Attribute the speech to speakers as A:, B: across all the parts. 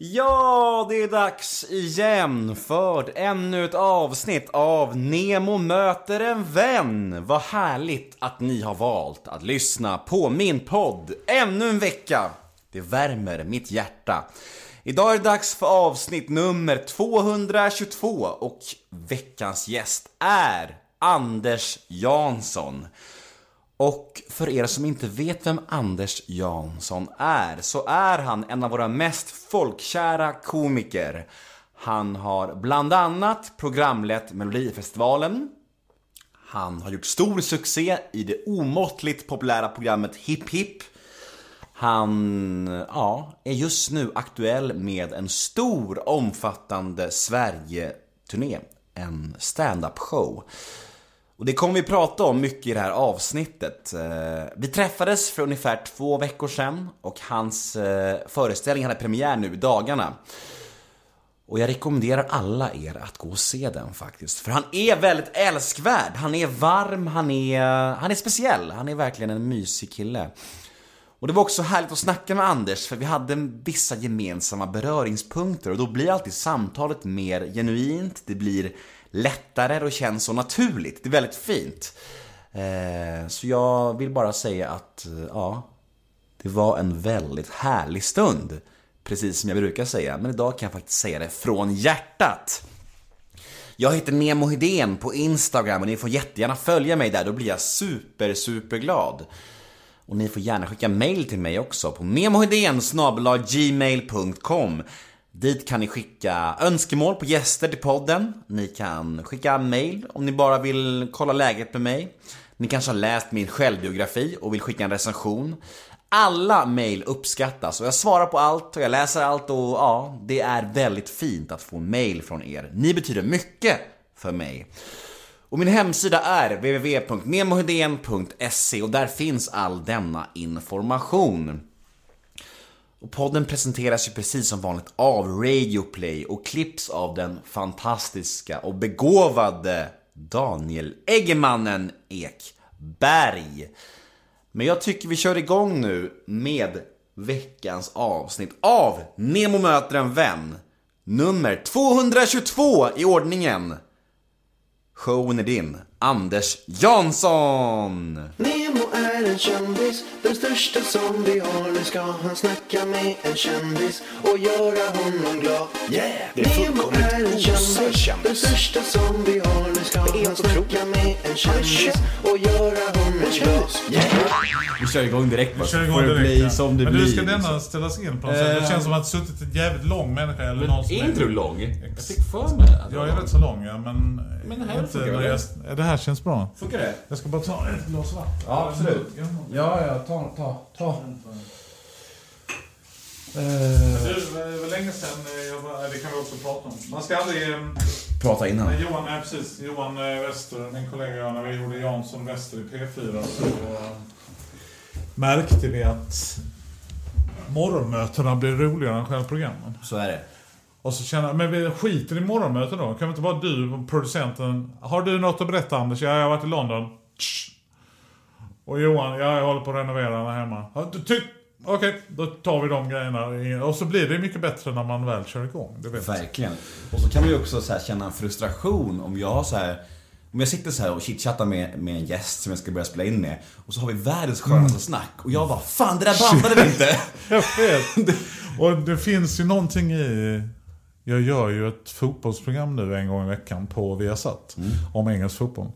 A: Ja, det är dags igen för ännu ett avsnitt av Nemo möter en vän. Vad härligt att ni har valt att lyssna på min podd ännu en vecka. Det värmer mitt hjärta. Idag är det dags för avsnitt nummer 222 och veckans gäst är Anders Jansson. Och för er som inte vet vem Anders Jansson är, så är han en av våra mest folkkära komiker. Han har bland annat programlett Melodifestivalen. Han har gjort stor succé i det omåttligt populära programmet Hipp Hipp. Han, ja, är just nu aktuell med en stor omfattande Sverige-turné. En stand-up show. Och det kommer vi prata om mycket i det här avsnittet. Eh, vi träffades för ungefär två veckor sedan och hans eh, föreställning hade premiär nu i dagarna. Och jag rekommenderar alla er att gå och se den faktiskt. För han är väldigt älskvärd. Han är varm, han är, han är speciell. Han är verkligen en mysig kille. Och det var också härligt att snacka med Anders för vi hade vissa gemensamma beröringspunkter och då blir alltid samtalet mer genuint, det blir lättare och känns så naturligt. Det är väldigt fint. Eh, så jag vill bara säga att, eh, ja, det var en väldigt härlig stund. Precis som jag brukar säga, men idag kan jag faktiskt säga det från hjärtat. Jag heter Nemo Hedén på Instagram och ni får jättegärna följa mig där, då blir jag super, super glad. Och ni får gärna skicka mail till mig också på nemohedén gmail.com Dit kan ni skicka önskemål på gäster till podden. Ni kan skicka mail om ni bara vill kolla läget med mig. Ni kanske har läst min självbiografi och vill skicka en recension. Alla mail uppskattas och jag svarar på allt och jag läser allt och ja, det är väldigt fint att få mail från er. Ni betyder mycket för mig. Och min hemsida är www.nemohedén.se och där finns all denna information. Och podden presenteras ju precis som vanligt av Radioplay och klipps av den fantastiska och begåvade Daniel Eggemannen Ekberg. Men jag tycker vi kör igång nu med veckans avsnitt av Nemo möter en vän. Nummer 222 i ordningen. Showen är din, Anders Jansson!
B: Nemo är en kändis, den största som vi har. Nu ska han snacka med en kändis och göra honom glad. Yeah!
C: Det är fullkomligt
B: är en kändis, den största som vi har. Nu ska han snacka med en kändis
C: känd.
B: och göra honom glad. Yeah!
A: Vi kör igång direkt bara,
D: Vi kör igång direkt,
A: bli
D: ja.
A: som det
D: Men
A: blir.
D: hur ska
A: liksom.
D: denna ställas in på något sätt? Det
A: Eh.
D: känns som att det suttit en jävligt lång människa eller någon som
A: Är inte du lång? Jag fick för mig att
D: Jag är rätt så lång ja, men...
A: Men det här
D: inte
A: funkar väl?
D: Det här känns bra.
A: Funkar det?
D: Jag ska bara ta ett glas vatten.
A: Ja, absolut. Ja, ja, ta, ta, ta.
D: Du, det var länge sedan, eh, jag var, det kan vi också prata om. Man ska aldrig... eh,
A: Prata innan.
D: Johan, nej, precis. Johan eh, Wester, min kollega när vi gjorde Jansson Wester i P4 så eh, märkte vi att morgonmötena blir roligare än själva programmen.
A: Så är det.
D: Och så känner jag, men vi skiter i morgonmöten då. Kan vi inte bara du, producenten, har du något att berätta Anders? Ja, jag har varit i London. Tsch. Och Johan, ja, jag håller på att renovera här hemma. Ja, Okej, då tar vi de grejerna. Och så blir det mycket bättre när man väl kör igång. Det vet.
A: Verkligen. Och så kan man ju också så känna en frustration om jag har så här om jag sitter så här och chitchattar med, med en gäst som jag ska börja spela in med och så har vi världens skönaste snack och jag bara Fan det där bandade vi inte!
D: Jag vet. Och det finns ju någonting i... Jag gör ju ett fotbollsprogram nu en gång i veckan på Viasat. Om engelsk fotboll.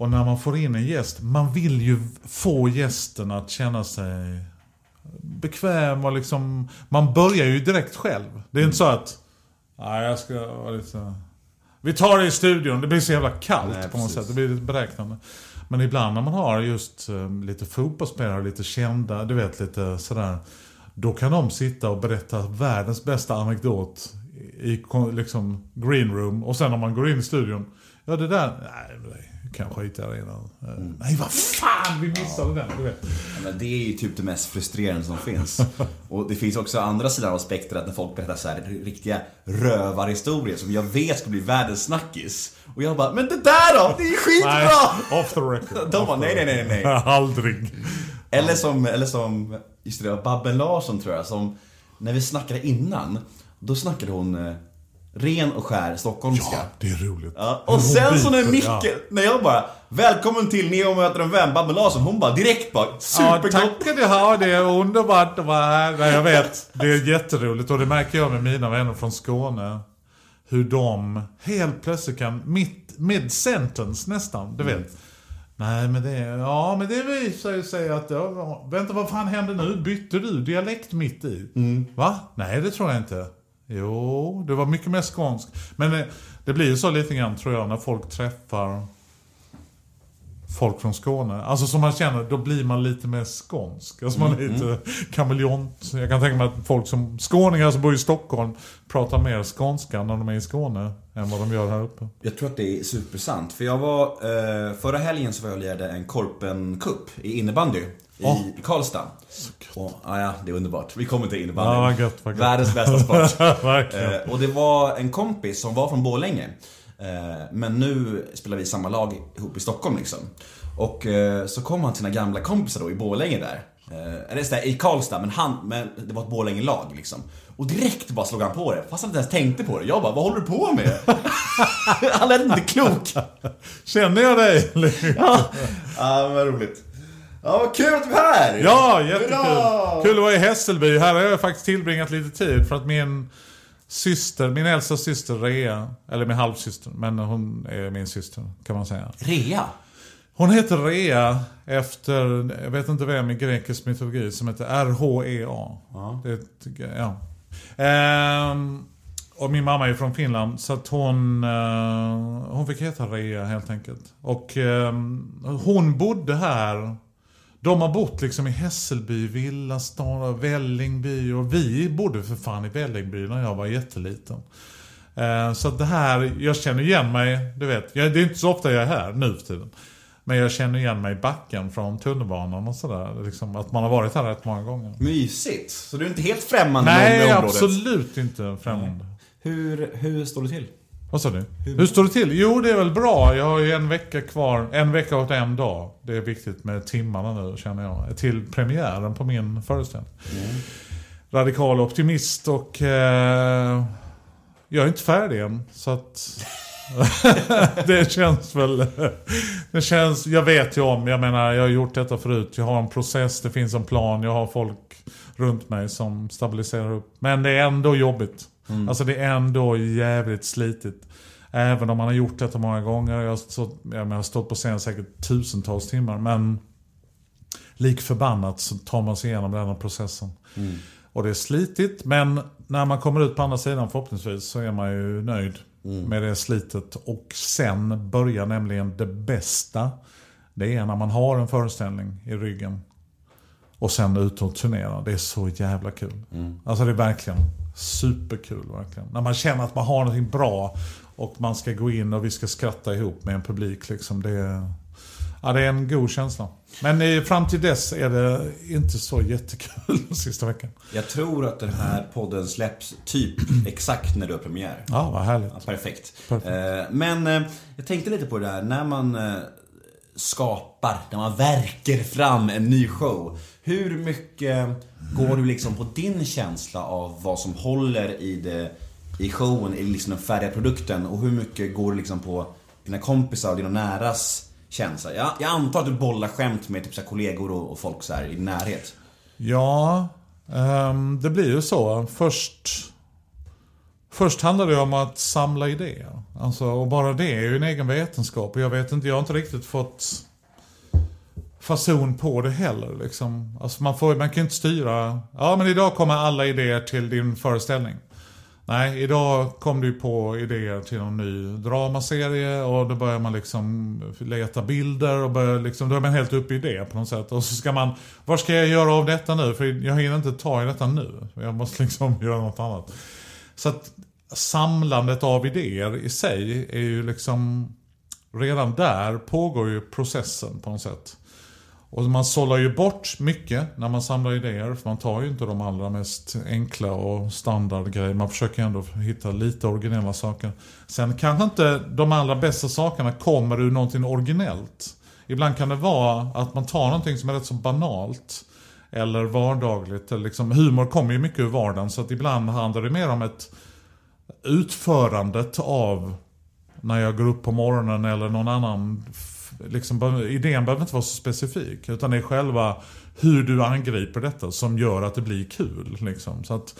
D: Och när man får in en gäst, man vill ju få gästen att känna sig bekväm och liksom... Man börjar ju direkt själv. Det är inte så att... Nej, jag ska vara lite... Vi tar det i studion. Det blir så jävla kallt
A: Nej,
D: på något
A: precis.
D: sätt. Det blir lite beräknande. Men ibland när man har just eh, lite fotbollsspelare, lite kända, du vet lite sådär. Då kan de sitta och berätta världens bästa anekdot i liksom green room. Och sen när man går in i studion. Ja det där, nej kan skita i innan. Eh, Nej vad fan, vi missade den. Du vet.
A: Ja, det är ju typ det mest frustrerande som finns. Och det finns också andra sidan av spektrat när folk berättar så här riktiga rövarhistorier som jag vet ska bli världens snackis. Och jag bara, men det där då? Det är ju
D: Nej,
A: skitbra!
D: off the record.
A: De bara, nej, nej, nej, nej.
D: Aldrig.
A: Eller som, eller som, just det, Babben Larsson tror jag som när vi snackade innan, då snackade hon eh, ren och skär stockholmska.
D: Ja, det är roligt.
A: Ja, och sen så när Micke,
D: ja.
A: när jag bara Välkommen till Neo möter en vän, Babben Larsson. Hon bara direkt bara
D: Ja,
A: supergott.
D: tack ska du ha. Det är underbart att vara här. Nej, jag vet. Det är jätteroligt och det märker jag med mina vänner från Skåne. Hur de helt plötsligt kan, mitt, mid-sentence nästan, du vet. Nej men det, ja men det visar ju sig att, ja, vänta vad fan hände nu? Bytte du dialekt mitt i? Va? Nej det tror jag inte. Jo, det var mycket mer skånsk. Men det, det blir ju så lite grann tror jag när folk träffar folk från Skåne. Alltså som man känner, då blir man lite mer skånsk. Alltså man är lite kameleont. Jag kan tänka mig att folk som skåningar som bor i Stockholm pratar mer skånska när de är i Skåne än vad de gör här uppe.
A: Jag tror att det är supersant. För jag var, eh, förra helgen så var jag och lirade en Korpen Cup i innebandy i,
D: Åh.
A: i Karlstad. Och, ja, ja, det är underbart. Vi kommer till innebandy.
D: Ja.
A: Världens bästa sport. Eh, och det var en kompis som var från Borlänge. Eh, men nu spelar vi samma lag ihop i Stockholm liksom. Och eh, så kom han till sina gamla kompisar då i Borlänge där. Eh, eller så där, i Karlstad, men, han, men det var ett Borlänge-lag liksom. Och direkt bara slog han på det, fast han inte ens tänkte på det. Jag bara, vad håller du på med? han lät inte klok.
D: Känner jag dig?
A: Ja, ja vad roligt. Ja, vad kul att du är här!
D: Ja, jättekul.
A: Hurra!
D: Kul att vara i Hässelby. Här har jag faktiskt tillbringat lite tid för att min syster, min äldsta syster Rea, eller min halvsyster, men hon är min syster kan man säga.
A: Rea?
D: Hon heter Rea efter, jag vet inte vem i grekisk mytologi, som heter R-H-E-A.
A: Ja.
D: Det är ett, ja. Ehm, och min mamma är från Finland, så att hon, eh, hon fick heta Rea helt enkelt. Och ehm, hon bodde här. De har bott liksom i Hässelby, Villastad, Vällingby och vi bodde för fan i Vällingby när jag var jätteliten. Eh, Så det här, jag känner igen mig, du vet, det är inte så ofta jag är här nu för tiden. Men jag känner igen mig i backen från tunnelbanan och sådär. Liksom, att man har varit här rätt många gånger.
A: Mysigt. Så du är inte helt främmande
D: Nej,
A: med området?
D: absolut inte främmande.
A: Hur, hur står det till?
D: Vad sa du? Hur står det till? Jo, det är väl bra. Jag har ju en vecka kvar. En vecka och en dag. Det är viktigt med timmarna nu, känner jag. Till premiären på min föreställning. Radikal optimist och... Eh, jag är inte färdig än, så att... det känns väl... Det känns... Jag vet ju om, jag menar, jag har gjort detta förut. Jag har en process, det finns en plan, jag har folk runt mig som stabiliserar upp. Men det är ändå jobbigt. Alltså det är ändå jävligt slitigt. Även om man har gjort detta många gånger. Jag har stått, jag har stått på scen säkert tusentals timmar. Men lik förbannat så tar man sig igenom den här processen. Och det är slitigt, men när man kommer ut på andra sidan förhoppningsvis så är man ju nöjd med det slitet. Och sen börjar nämligen det bästa. Det är när man har en föreställning i ryggen. Och sen ut och turnera. Det är så jävla kul. Alltså det är verkligen superkul. Verkligen. När man känner att man har någonting bra och man ska gå in och vi ska skratta ihop med en publik. Liksom. Det, är, ja, det är en god känsla. Men eh, fram till dess är det inte så jättekul sista veckan.
A: Jag tror att den här podden släpps typ exakt när du har premiär.
D: Ja, vad härligt.
A: Ja, perfekt.
D: Perfekt.
A: Eh, Men eh, jag tänkte lite på det där, när man skapar, där man verkar fram en ny show. Hur mycket går du liksom på din känsla av vad som håller i, det, i showen, i liksom den färdiga produkten? Och hur mycket går du liksom på dina kompisar och dina näras känsla? Jag, jag antar att du bollar skämt med typ så här kollegor och, och folk så här i din närhet.
D: Ja, um, det blir ju så. Först, först handlar det om att samla idéer. Alltså, och bara det är ju en egen vetenskap. Och jag vet inte, jag har inte riktigt fått fason på det heller. Liksom. Alltså man, får, man kan ju inte styra. Ja, men idag kommer alla idéer till din föreställning. Nej, idag kom du på idéer till någon ny dramaserie och då börjar man liksom leta bilder och börjar liksom, då är man helt uppe i det på något sätt. Och så ska man, vad ska jag göra av detta nu? För jag hinner inte ta i detta nu. Jag måste liksom göra något annat. Så att samlandet av idéer i sig är ju liksom, redan där pågår ju processen på något sätt. Och man sållar ju bort mycket när man samlar idéer. För man tar ju inte de allra mest enkla och standardgrejer. Man försöker ändå hitta lite originella saker. Sen kanske inte de allra bästa sakerna kommer ur någonting originellt. Ibland kan det vara att man tar någonting som är rätt så banalt. Eller vardagligt. Liksom, humor kommer ju mycket ur vardagen så att ibland handlar det mer om ett utförandet av när jag går upp på morgonen eller någon annan. Liksom, idén behöver inte vara så specifik. Utan det är själva hur du angriper detta som gör att det blir kul. Liksom. Så att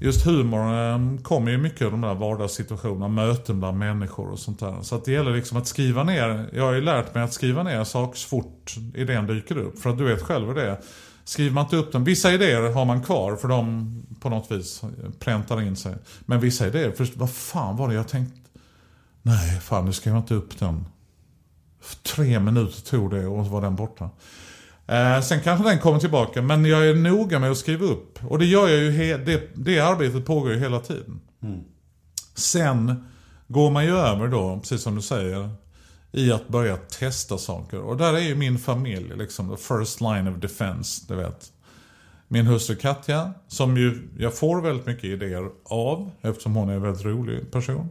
D: just humor kommer ju mycket ur de där vardagssituationerna, möten bland människor och sånt där. Så att det gäller liksom att skriva ner, jag har ju lärt mig att skriva ner saker så fort idén dyker upp. För att du vet själv hur det är. Skriver man inte upp den, vissa idéer har man kvar för de på något vis präntar in sig. Men vissa idéer, först, vad fan var det jag tänkte? Nej, fan nu skrev jag inte upp den. Tre minuter tog det och så var den borta. Eh, sen kanske den kommer tillbaka, men jag är noga med att skriva upp. Och det gör jag ju, det, det arbetet pågår ju hela tiden. Sen går man ju över då, precis som du säger, i att börja testa saker. Och där är ju min familj liksom, the first line of defense, du vet. Min hustru Katja, som ju jag får väldigt mycket idéer av, eftersom hon är en väldigt rolig person.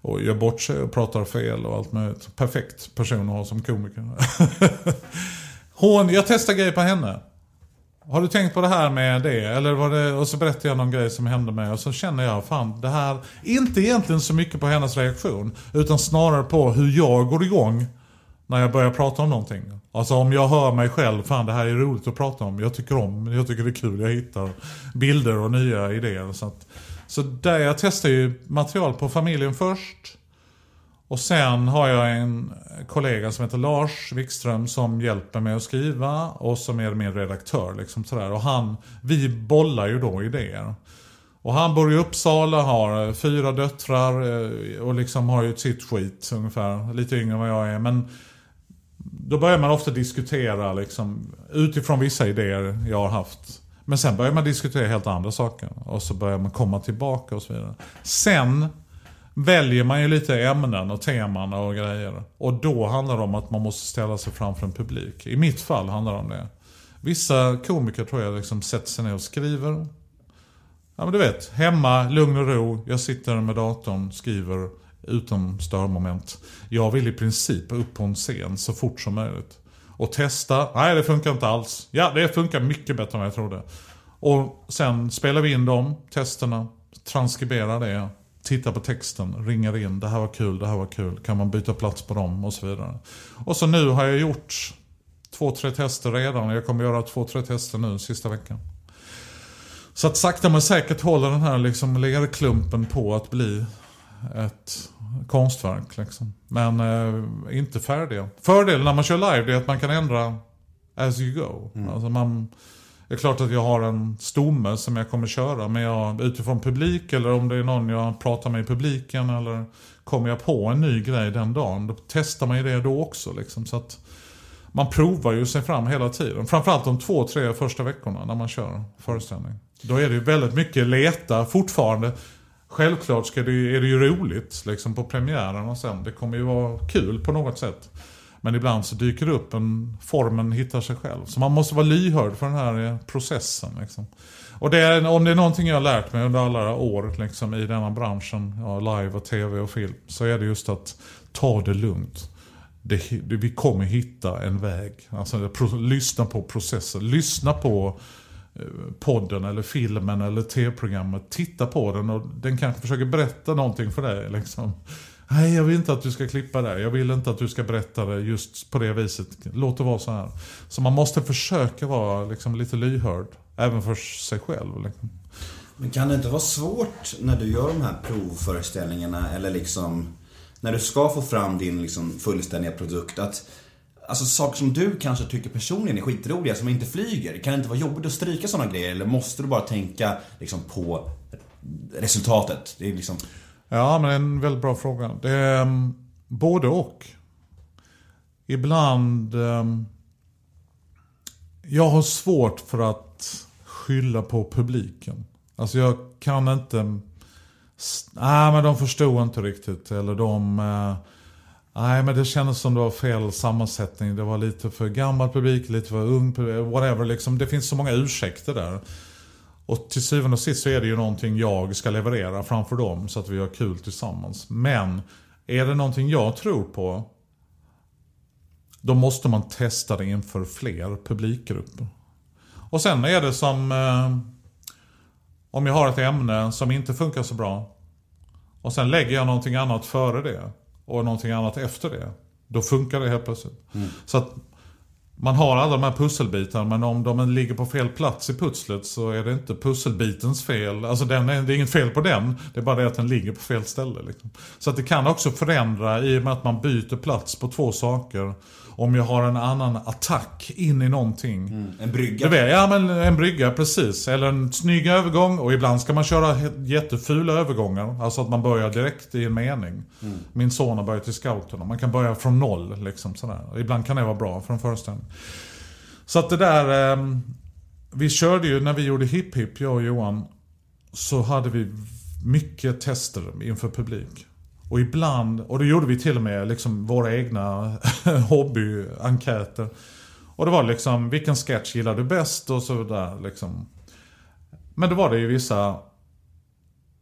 D: Och gör bort sig och pratar fel och allt möjligt. Perfekt person att ha som komiker. Hon, jag testar grejer på henne. Har du tänkt på det här med det? Eller var det, och så berättar jag någon grej som hände mig och så känner jag, fan det här, inte egentligen så mycket på hennes reaktion. Utan snarare på hur jag går igång när jag börjar prata om någonting. Alltså om jag hör mig själv, fan det här är roligt att prata om. Jag tycker om, jag tycker det är kul, jag hittar bilder och nya idéer. Så, att, så där jag testar ju material på familjen först. Och sen har jag en kollega som heter Lars Wikström som hjälper mig att skriva och som är min redaktör. Liksom sådär. Och han, vi bollar ju då idéer. Och han bor i Uppsala, har fyra döttrar eh, och liksom har ju sitt skit ungefär. Lite yngre än vad jag är. Men då börjar man ofta diskutera liksom, utifrån vissa idéer jag har haft. Men sen börjar man diskutera helt andra saker. Och så börjar man komma tillbaka och så vidare. Sen väljer man ju lite ämnen och teman och grejer. Och då handlar det om att man måste ställa sig framför en publik. I mitt fall handlar det om det. Vissa komiker tror jag liksom sätter sig ner och skriver. Ja men du vet, hemma, lugn och ro. Jag sitter med datorn, skriver utom störmoment. Jag vill i princip upp på en scen så fort som möjligt. Och testa. Nej, det funkar inte alls. Ja, det funkar mycket bättre än vad jag trodde. Och sen spelar vi in dem, testerna, transkriberar det, tittar på texten, ringer in. Det här var kul, det här var kul. Kan man byta plats på dem och så vidare. Och så nu har jag gjort två, tre tester redan. Jag kommer göra två, tre tester nu sista veckan. Så att sakta men säkert håller den här liksom lerklumpen på att bli ett konstverk. Liksom. Men eh, inte färdiga. Fördelen när man kör live är att man kan ändra as you go. Alltså man, det är klart att jag har en stomme som jag kommer köra. Men jag, utifrån publik eller om det är någon jag pratar med i publiken. Eller kommer jag på en ny grej den dagen. Då testar man ju det då också. Liksom, så att man provar ju sig fram hela tiden. Framförallt de två, tre första veckorna när man kör föreställning. Då är det ju väldigt mycket leta fortfarande. Självklart ska det, är det ju roligt liksom på premiären och sen. Det kommer ju vara kul på något sätt. Men ibland så dyker det upp en formen hittar sig själv. Så man måste vara lyhörd för den här eh, processen. Liksom. Och det är, om det är någonting jag har lärt mig under alla år liksom, i denna branschen, ja, live och tv och film, så är det just att ta det lugnt. Det, det, vi kommer hitta en väg. Alltså, det, pro, lyssna på processen. Lyssna på eh, podden eller filmen eller tv-programmet. Titta på den och den kanske försöker berätta någonting för dig. Liksom. Nej, jag vill inte att du ska klippa det, Jag vill inte att du ska berätta det just på det viset. Låt det vara så här. Så man måste försöka vara liksom, lite lyhörd. Även för sig själv. Liksom.
A: Men kan det inte vara svårt när du gör de här provföreställningarna eller liksom när du ska få fram din liksom fullständiga produkt att Alltså saker som du kanske tycker personligen är skitroliga som inte flyger. Kan det inte vara jobbigt att stryka sådana grejer eller måste du bara tänka liksom på resultatet? Det är liksom...
D: Ja, men det är en väldigt bra fråga. Det är um, både och. Ibland... Um, jag har svårt för att skylla på publiken. Alltså jag kan inte... Mm, nej, men de förstod inte riktigt. Eller de... Uh, Nej, men det kändes som det var fel sammansättning. Det var lite för gammal publik, lite för ung publik, whatever. Liksom. Det finns så många ursäkter där. Och till syvende och sist så är det ju någonting jag ska leverera framför dem så att vi har kul tillsammans. Men är det någonting jag tror på då måste man testa det inför fler publikgrupper. Och sen är det som eh, om jag har ett ämne som inte funkar så bra. Och sen lägger jag någonting annat före det. Och någonting annat efter det. Då funkar det helt plötsligt. Så att man har alla de här pusselbitarna men om de ligger på fel plats i pusslet så är det inte pusselbitens fel. Alltså den är, det är inget fel på den. Det är bara det att den ligger på fel ställe. Liksom. Så att det kan också förändra i och med att man byter plats på två saker. Om jag har en annan attack in i någonting.
A: En brygga.
D: Vet, ja men en brygga precis. Eller en snygg övergång och ibland ska man köra jättefula övergångar. Alltså att man börjar direkt i en mening. Min son har börjat i scouterna. Man kan börja från noll liksom sådär. Ibland kan det vara bra för en föreställning. Så att det där... ehm, vi körde ju när vi gjorde Hip Hip, jag och Johan. Så hade vi mycket tester inför publik. Och ibland, och då gjorde vi till och med liksom våra egna hobbyenkäter. Och det var liksom, vilken sketch gillar du bäst och så där liksom. Men då var det ju vissa,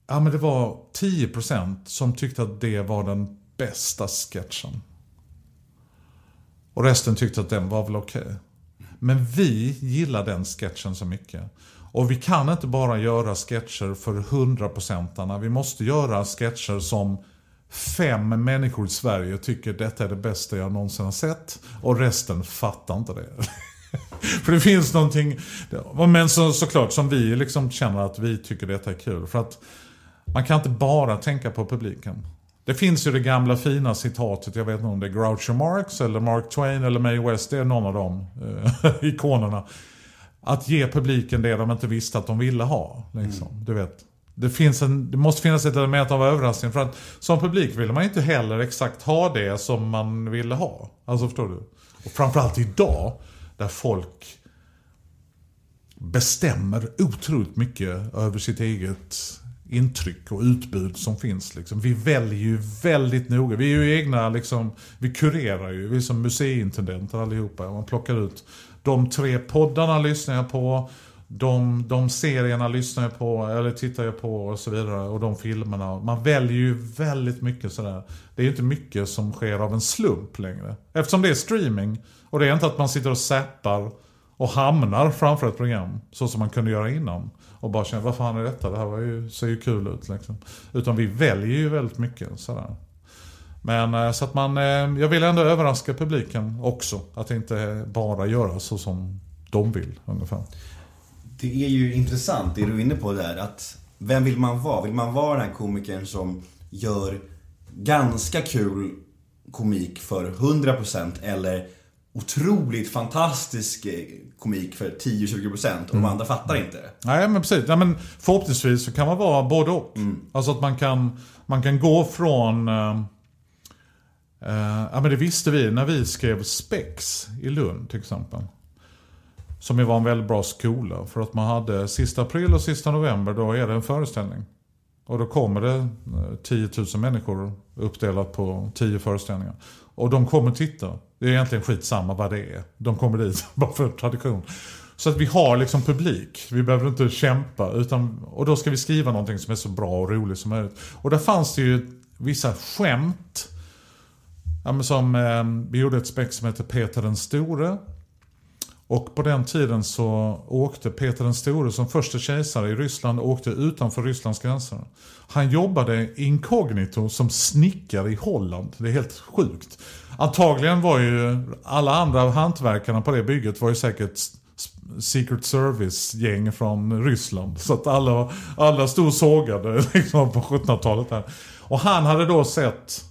D: ja men det var 10% som tyckte att det var den bästa sketchen. Och resten tyckte att den var väl okej. Men vi gillar den sketchen så mycket. Och vi kan inte bara göra sketcher för 100%arna. Vi måste göra sketcher som fem människor i Sverige tycker detta är det bästa jag någonsin har sett. Och resten fattar inte det. för det finns någonting, men så, såklart som vi liksom känner att vi tycker detta är kul. För att man kan inte bara tänka på publiken. Det finns ju det gamla fina citatet, jag vet inte om det är Groucho Marx eller Mark Twain eller Mae West, det är någon av de eh, ikonerna. Att ge publiken det de inte visste att de ville ha. Liksom. Du vet. Det, finns en, det måste finnas ett element av överraskning. För att som publik vill man inte heller exakt ha det som man ville ha. Alltså förstår du? Och framförallt idag, där folk bestämmer otroligt mycket över sitt eget intryck och utbud som finns. Liksom. Vi väljer ju väldigt noga. Vi är ju egna, liksom, vi kurerar ju. Vi är som museiintendenter allihopa. Man plockar ut de tre poddarna lyssnar jag på. De, de serierna lyssnar jag på, eller tittar jag på och så vidare. Och de filmerna. Man väljer ju väldigt mycket sådär. Det är ju inte mycket som sker av en slump längre. Eftersom det är streaming. Och det är inte att man sitter och zappar och hamnar framför ett program. Så som man kunde göra innan. Och bara känner, vad fan är detta? Det här var ju, ser ju kul ut liksom. Utan vi väljer ju väldigt mycket sådär. Men eh, så att man, eh, jag vill ändå överraska publiken också. Att inte bara göra så som de vill ungefär.
A: Det är ju intressant det du är inne på där att vem vill man vara? Vill man vara den här komikern som gör ganska kul komik för 100% eller otroligt fantastisk eh, komik för 10-20% och de andra fattar inte?
D: Nej men precis, ja, men förhoppningsvis så kan man vara både och. Alltså att man kan, man kan gå från eh, eh, Ja men det visste vi när vi skrev Spex i Lund till exempel. Som ju var en väldigt bra skola. För att man hade sista april och sista november, då är det en föreställning. Och då kommer det eh, 10 000 människor uppdelat på 10 föreställningar. Och de kommer titta. Det är egentligen skitsamma vad det är. De kommer dit bara för tradition. Så att vi har liksom publik. Vi behöver inte kämpa. Utan, och då ska vi skriva någonting som är så bra och roligt som möjligt. Och där fanns det ju vissa skämt. Ja, men som, eh, vi gjorde ett spex som heter Peter den store. Och på den tiden så åkte Peter den store som första kejsare i Ryssland åkte utanför Rysslands gränser. Han jobbade inkognito som snickare i Holland. Det är helt sjukt. Antagligen var ju alla andra hantverkarna på det bygget var ju säkert Secret Service-gäng från Ryssland. Så att alla, alla stod sågade liksom på 1700-talet där. Och han hade då sett,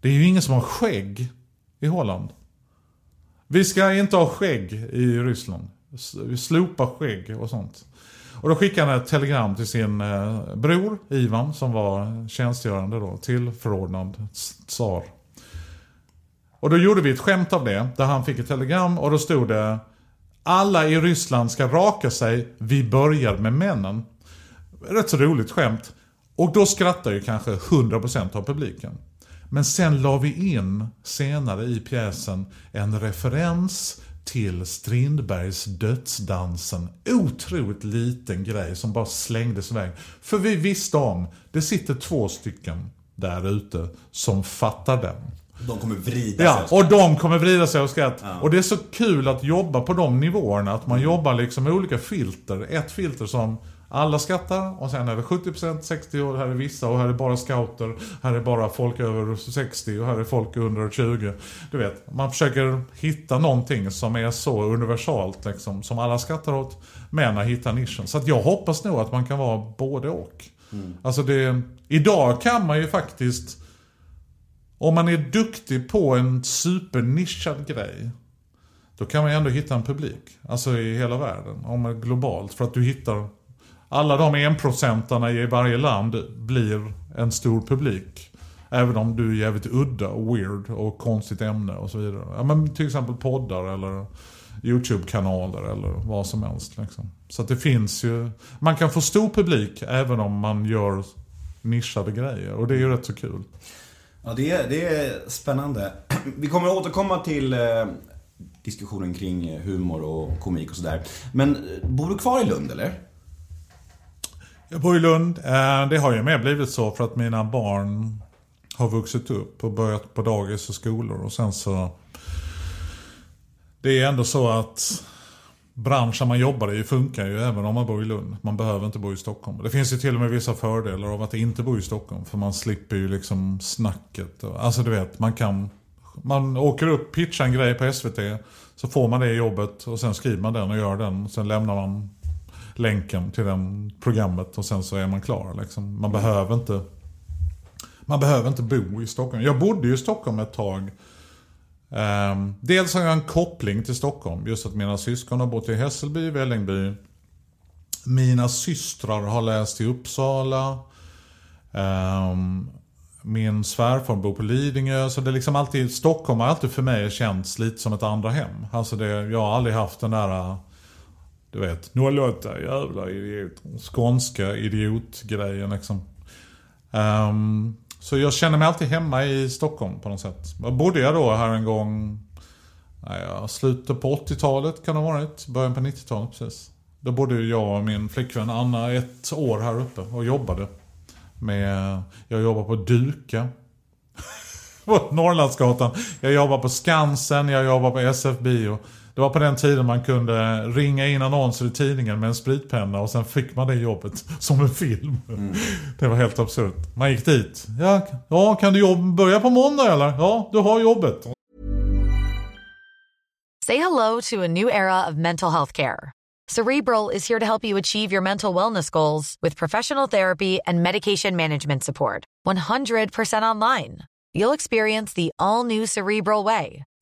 D: det är ju ingen som har skägg i Holland. Vi ska inte ha skägg i Ryssland. Vi slopar skägg och sånt. Och då skickade han ett telegram till sin eh, bror Ivan som var tjänstgörande då, tillförordnad tsar. Och då gjorde vi ett skämt av det, där han fick ett telegram och då stod det Alla i Ryssland ska raka sig, vi börjar med männen. Rätt så roligt skämt. Och då skrattar ju kanske 100% av publiken. Men sen la vi in senare i pjäsen en referens till Strindbergs Dödsdansen. Otroligt liten grej som bara slängdes iväg. För vi visste om, det sitter två stycken där ute som fattar den.
A: De kommer vrida
D: Ja,
A: sig.
D: och de kommer vrida sig av skratt. Och det är så kul att jobba på de nivåerna. Att man jobbar liksom med olika filter. Ett filter som alla skrattar och sen är det 70% 60 år, här är vissa och här är bara scouter. Här är bara folk över 60 och här är folk under 20. Du vet, man försöker hitta någonting som är så universalt liksom, som alla skrattar åt. Men att hitta nischen. Så att jag hoppas nog att man kan vara både och. Alltså det, idag kan man ju faktiskt om man är duktig på en supernischad grej. Då kan man ju ändå hitta en publik. Alltså i hela världen. Om globalt. För att du hittar alla de enprocentarna i varje land blir en stor publik. Även om du är jävligt udda och weird och konstigt ämne och så vidare. Ja, men till exempel poddar eller YouTube-kanaler eller vad som helst. Liksom. Så att det finns ju... Man kan få stor publik även om man gör nischade grejer. Och det är ju rätt så kul.
A: Ja, det är, det är spännande. Vi kommer att återkomma till eh, diskussionen kring eh, humor och komik och sådär. Men eh, bor du kvar i Lund eller?
D: Jag bor i Lund. Eh, det har ju mer blivit så för att mina barn har vuxit upp och börjat på dagis och skolor. Och sen så... Det är ändå så att branschen man jobbar i funkar ju även om man bor i Lund. Man behöver inte bo i Stockholm. Det finns ju till och med vissa fördelar av att inte bo i Stockholm. För man slipper ju liksom snacket. Alltså du vet, man kan... Man åker upp, pitchar en grej på SVT. Så får man det jobbet och sen skriver man den och gör den. Och sen lämnar man länken till det programmet och sen så är man klar. Liksom. Man behöver inte man behöver inte bo i Stockholm. Jag bodde ju i Stockholm ett tag. Um, dels har jag en koppling till Stockholm. Just att mina syskon har bott i Hässelby, Vällingby. Mina systrar har läst i Uppsala. Um, min svärfar bor på Lidingö. Så det är liksom alltid, Stockholm har alltid för mig känts lite som ett andra hem. Alltså det, jag har aldrig haft den där, du vet, 08 jävla idiot. Skånska idiotgrejen liksom. Um, så jag känner mig alltid hemma i Stockholm på något sätt. Bodde jag då här en gång, naja, slutet på 80-talet kan det ha varit, början på 90-talet precis. Då bodde ju jag och min flickvän Anna ett år här uppe och jobbade. Med, jag jobbade på Duka. på Norrlandsgatan. Jag jobbade på Skansen, jag jobbade på SF Bio. Det var på den tiden man kunde ringa in annonser i tidningen med en spritpenna och sen fick man det jobbet som en film. Det var helt absurt. Man gick dit. Ja, ja kan du jobb, börja på måndag eller? Ja, du har jobbet.
E: Say hello to a new era of mental health care. Cerebral is here to help you achieve your mental wellness goals with professional therapy and medication management support. 100% online. You'll experience the all new Cerebral Way,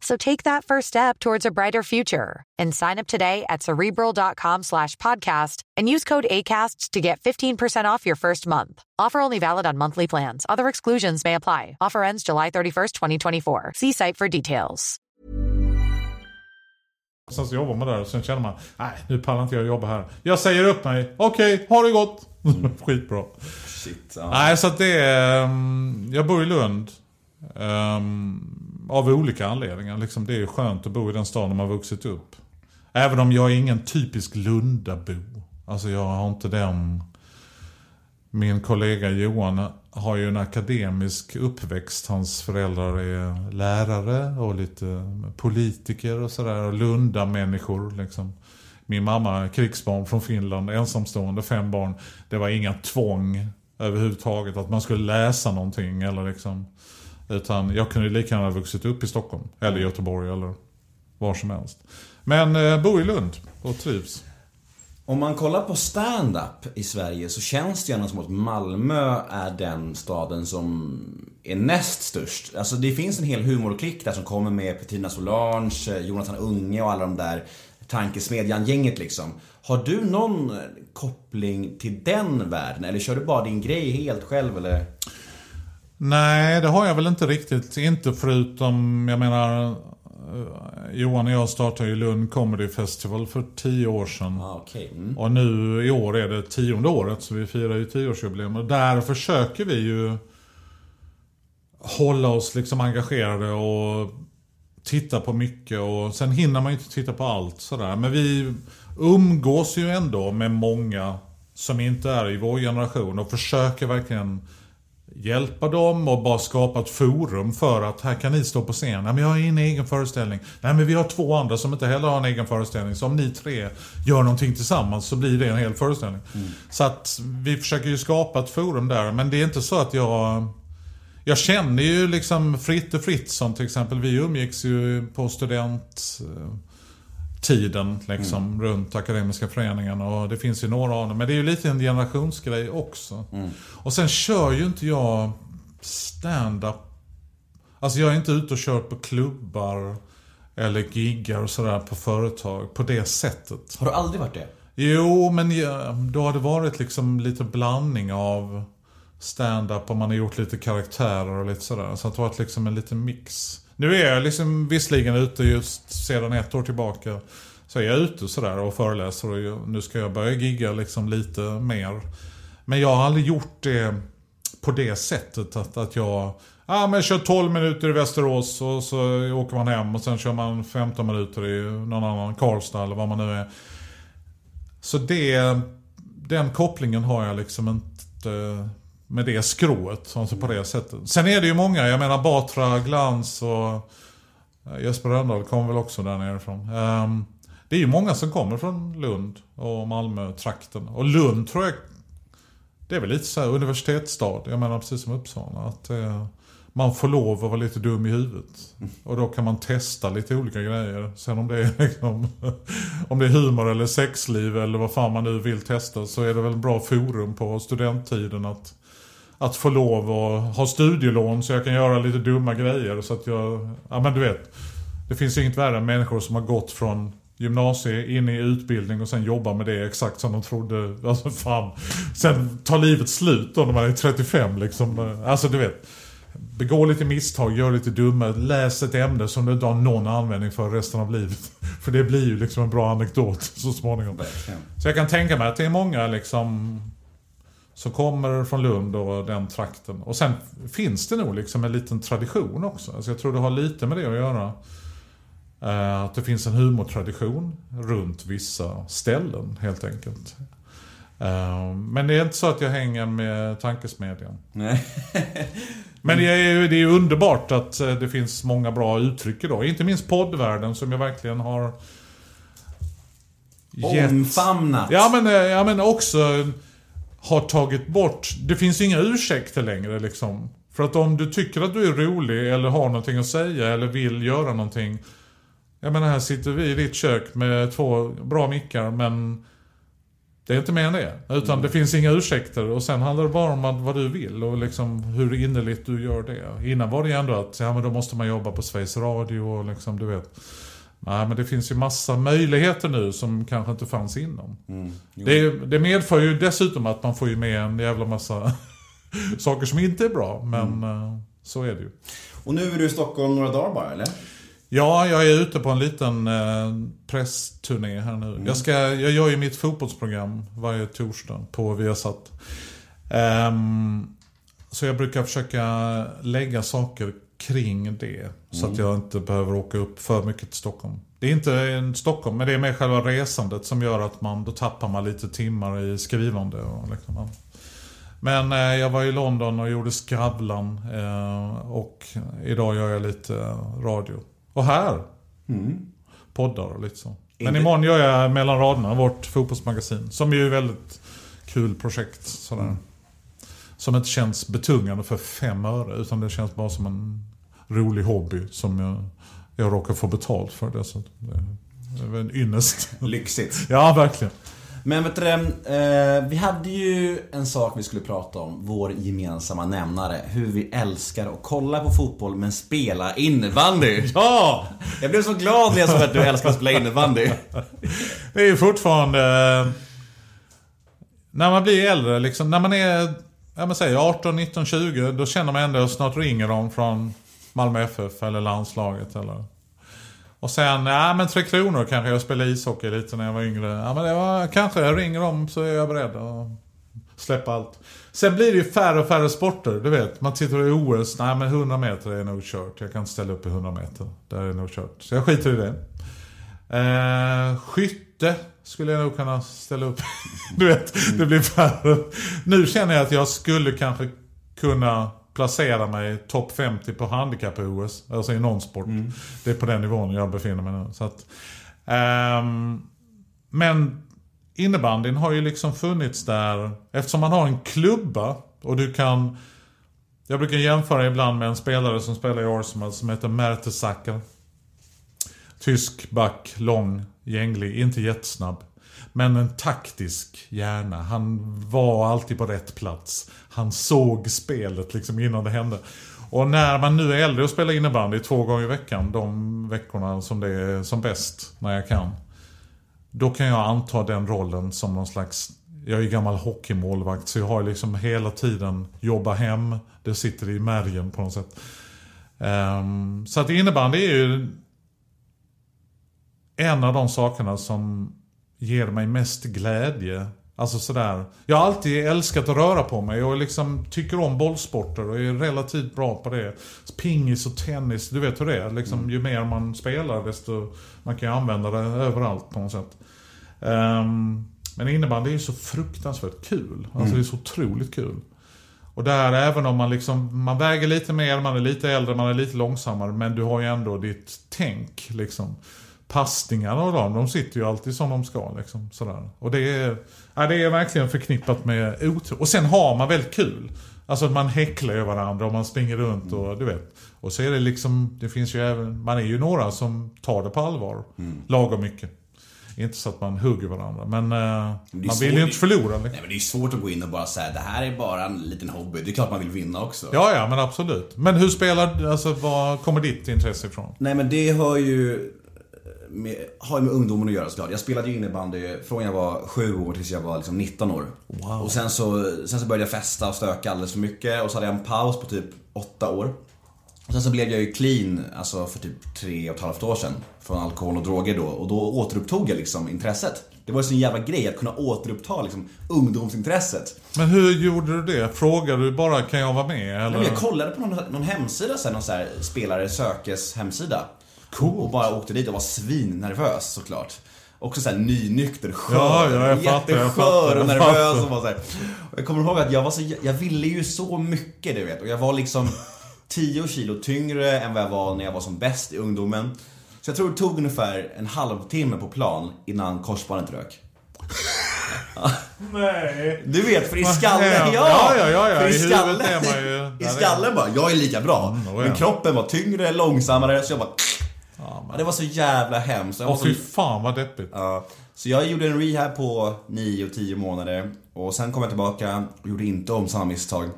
E: So take that first step towards a brighter future and sign up today at cerebral.com slash podcast and use code ACAST to get 15% off your first month. Offer only valid on monthly plans. Other exclusions may apply. Offer ends July 31st, 2024. See site for details.
D: Sen så jobbar man där och sen känner man, nej nu pallar inte jag jobba här. Jag säger upp mig. Okej, ha det gott. Mm. Skitbra.
A: Shit.
D: Nej, så att det är... ehm, Jag bor i Lund. ehm, av olika anledningar. Liksom, det är skönt att bo i den staden man har vuxit upp. Även om jag är ingen typisk Lundabo. Alltså jag har inte den... Min kollega Johan har ju en akademisk uppväxt. Hans föräldrar är lärare och lite politiker och sådär. Lundamänniskor Lunda-människor liksom. Min mamma är krigsbarn från Finland, ensamstående, fem barn. Det var inga tvång överhuvudtaget att man skulle läsa någonting eller liksom. Utan jag kunde lika gärna ha vuxit upp i Stockholm. Eller Göteborg eller var som helst. Men eh, bor i Lund och trivs.
A: Om man kollar på stand-up i Sverige så känns det gärna som att Malmö är den staden som är näst störst. Alltså det finns en hel humorklick där som kommer med Petrina Solange, Jonathan Unge och alla de där tankesmedjan-gänget liksom. Har du någon koppling till den världen? Eller kör du bara din grej helt själv eller?
D: Nej, det har jag väl inte riktigt. Inte förutom, jag menar, Johan och jag startade ju Lund Comedy Festival för tio år sedan.
F: Ah, okej. Mm.
D: Och nu i år är det tionde året, så vi firar ju tioårsjubileum. Och där försöker vi ju hålla oss liksom engagerade och titta på mycket. Och sen hinner man ju inte titta på allt sådär. Men vi umgås ju ändå med många som inte är i vår generation och försöker verkligen hjälpa dem och bara skapa ett forum för att här kan ni stå på scen. Nej men jag har en egen föreställning. Nej men vi har två andra som inte heller har en egen föreställning. Så om ni tre gör någonting tillsammans så blir det en hel föreställning. Så att vi försöker ju skapa ett forum där. Men det är inte så att jag... Jag känner ju liksom Fritte Fritzson till exempel. Vi umgicks ju på student tiden liksom runt Akademiska föreningen och det finns ju några av dem. Men det är ju lite en generationsgrej också. Och sen kör ju inte jag stand-up. Alltså jag är inte ute och kör på klubbar eller giggar och sådär på företag på det sättet.
F: Har du aldrig varit det?
D: Jo, men då har det varit liksom lite blandning av stand-up och man har gjort lite karaktärer och lite sådär. Så det har varit liksom en liten mix. Nu är jag liksom visserligen ute just sedan ett år tillbaka. Så är jag ute sådär och föreläser och nu ska jag börja gigga liksom lite mer. Men jag har aldrig gjort det på det sättet att, att jag Ja men jag kör 12 minuter i Västerås och så åker man hem och sen kör man 15 minuter i någon annan Karlstad eller vad man nu är. Så det, den kopplingen har jag liksom inte med det skrået, alltså på det sättet. Sen är det ju många, jag menar Batra, Glans och eh, Jesper Rönndahl kommer väl också där nerifrån. Um, det är ju många som kommer från Lund och Malmö-trakten. Och Lund tror jag, det är väl lite så här universitetsstad. Jag menar precis som Uppsala. Att eh, man får lov att vara lite dum i huvudet. Och då kan man testa lite olika grejer. Sen om det är liksom, om det är humor eller sexliv eller vad fan man nu vill testa så är det väl en bra forum på studenttiden att, att få lov att ha studielån så jag kan göra lite dumma grejer. Så att jag, ja men du vet. Det finns inget värre än människor som har gått från gymnasie in i utbildning och sen jobbar med det exakt som de trodde. Alltså fan. Sen tar livet slut då när man är 35 liksom. Alltså du vet. Begå lite misstag, gör lite dumma, läs ett ämne som du inte har någon användning för resten av livet. För det blir ju liksom en bra anekdot så småningom. Så jag kan tänka mig att det är många liksom som kommer från Lund och den trakten. Och sen finns det nog liksom en liten tradition också. Alltså jag tror det har lite med det att göra. Eh, Att det finns en humortradition runt vissa ställen helt enkelt. Eh, Men det är inte så att jag hänger med tankesmedjan.
F: Nej.
D: Men det är ju det är underbart att eh, det finns många bra uttryck idag. Inte minst poddvärlden som jag verkligen har gett-
F: Omfamnat.
D: Ja men, ja men också har tagit bort, det finns inga ursäkter längre liksom. För att om du tycker att du är rolig eller har någonting att säga eller vill göra någonting. Jag menar här sitter vi i ditt kök med två bra mickar men det är inte mer än det. Utan det finns inga ursäkter och sen handlar det bara om vad du vill och liksom hur innerligt du gör det. Innan var det ju ändå att, ja men då måste man jobba på Sveriges Radio och liksom du vet. Nej men det finns ju massa möjligheter nu som kanske inte fanns innan. Det, det medför ju dessutom att man får ju med en jävla massa saker som inte är bra. Men eh, så är det ju.
A: Och nu är du i Stockholm några dagar bara, eller?
D: Ja, jag är ute på en liten eh, pressturné här nu. Jag, ska, jag gör ju mitt fotbollsprogram varje torsdag på Viasat. Ehm, så jag brukar försöka lägga saker kring det. Så att jag inte behöver åka upp för mycket till Stockholm. Det är inte en Stockholm, men det är med själva resandet som gör att man, då tappar man lite timmar i skrivande. Och liksom. Men eh, jag var i London och gjorde Skravlan. Eh, och idag gör jag lite radio. Och här. Poddar och lite så. Men
A: Inte-
D: imorgon gör jag Mellan raderna, vårt fotbollsmagasin. Som ju är ett väldigt kul projekt. Sådär. Som inte känns betungande för fem öre. Utan det känns bara som en rolig hobby. Som jag, jag råkar få betalt för dessutom. Det, det är en ynnest.
A: Lyxigt.
D: Ja, verkligen.
F: Men vet du eh, vi hade ju en sak vi skulle prata om, vår gemensamma nämnare. Hur vi älskar att kolla på fotboll men spela innebandy.
D: Ja!
F: Jag blev så glad när jag såg att du älskar att spela innebandy.
D: Det är ju fortfarande... eh, När man blir äldre, liksom, när man är ja, men säg 18, 19, 20, då känner man ändå att snart ringer de från Malmö FF eller landslaget eller... Och sen, ja men Tre Kronor kanske. Jag spelade ishockey lite när jag var yngre. Ja men det var kanske, jag ringer dem så är jag beredd att släppa allt. Sen blir det ju färre och färre sporter, du vet. Man tittar i OS, nej men 100 meter är nog kört. Jag kan inte ställa upp i 100 meter. Där är nog kört. Så jag skiter i det. Eh, skytte skulle jag nog kunna ställa upp. du vet, det blir färre. Nu känner jag att jag skulle kanske kunna placera mig topp 50 på handikapp-OS. Alltså i någon sport. Det är på den nivån jag befinner mig nu. Så att, ehm, men innebandyn har ju liksom funnits där. Eftersom man har en klubba och du kan... Jag brukar jämföra ibland med en spelare som spelar i Arsenal som heter Mertesacker. Tysk back, lång, gänglig, inte jättesnabb. Men en taktisk hjärna. Han var alltid på rätt plats. Han såg spelet liksom innan det hände. Och när man nu är äldre och spelar innebandy två gånger i veckan, de veckorna som det är som bäst, när jag kan. Då kan jag anta den rollen som någon slags jag är ju gammal hockeymålvakt så jag har liksom hela tiden jobba hem. Det sitter i märgen på något sätt. Um, så att innebandy är ju en av de sakerna som ger mig mest glädje. Alltså sådär. Jag har alltid älskat att röra på mig och liksom tycker om bollsporter och är relativt bra på det. Pingis och tennis, du vet hur det är. Liksom, Ju mer man spelar desto man kan ju använda det överallt på något sätt. Ehm, men innebandy är ju så fruktansvärt kul. Alltså det är så otroligt kul. Och där även om man liksom, man väger lite mer, man är lite äldre, man är lite långsammare. Men du har ju ändå ditt tänk liksom. Passningarna och dem, de sitter ju alltid som de ska liksom. Sådär. Och det är, ja, det är verkligen förknippat med otro. Och sen har man väldigt kul. Alltså man häcklar ju varandra och man springer runt och du vet. Och så är det liksom, det finns ju även, man är ju några som tar det på allvar. Lagom mycket. Inte så att man hugger varandra, men eh, man vill
A: svårt-
D: ju inte förlora. Liksom.
A: Nej men det är ju svårt att gå in och bara säga det här är bara en liten hobby. Det är klart man vill vinna också.
D: Ja, ja, men absolut. Men hur spelar, alltså var kommer ditt intresse ifrån?
A: Nej men det hör ju med, har ju med ungdomen att göra såklart. Jag spelade ju innebandy från jag var 7 år tills jag var liksom 19 år. Och sen så, sen så började jag festa och stöka alldeles för mycket och så hade jag en paus på typ 8 år. Och sen så blev jag ju clean, alltså för typ tre och ett halvt år sedan. Från alkohol och droger då. Och då återupptog jag liksom intresset. Det var ju sån jävla grej att kunna återuppta liksom ungdomsintresset.
D: Men hur gjorde du det? Frågade du bara, kan jag vara med?
A: Nej,
D: Eller?
A: men jag kollade på någon, någon hemsida sen, någon så här spelare sökes hemsida.
D: Coolt.
A: Och bara åkte dit och var svinnervös såklart. Också såhär nynykter, skör,
D: Ja, ja, jag fattar, jag
A: jätteskör
D: fattar,
A: och nervös och var så här. Och jag kommer ihåg att jag var så, jag ville ju så mycket du vet. Och jag var liksom 10 kilo tyngre än vad jag var när jag var som bäst i ungdomen. Så jag tror det tog ungefär en halvtimme på plan innan korsbandet rök.
D: Nej.
A: Du vet, för i skallen, ja!
D: Ja, ja, ja, ja.
A: För
D: I
A: i skallen,
D: är man ju-
A: i skallen bara, jag är lika bra.
D: Mm, oh ja.
A: Men kroppen var tyngre, långsammare, så jag bara... Ja, det var så jävla hemskt.
D: Åh
A: så,
D: fy fan vad deppigt.
A: ja. så jag gjorde en rehab på 9-10 månader. Och sen kom jag tillbaka och gjorde inte om samma misstag.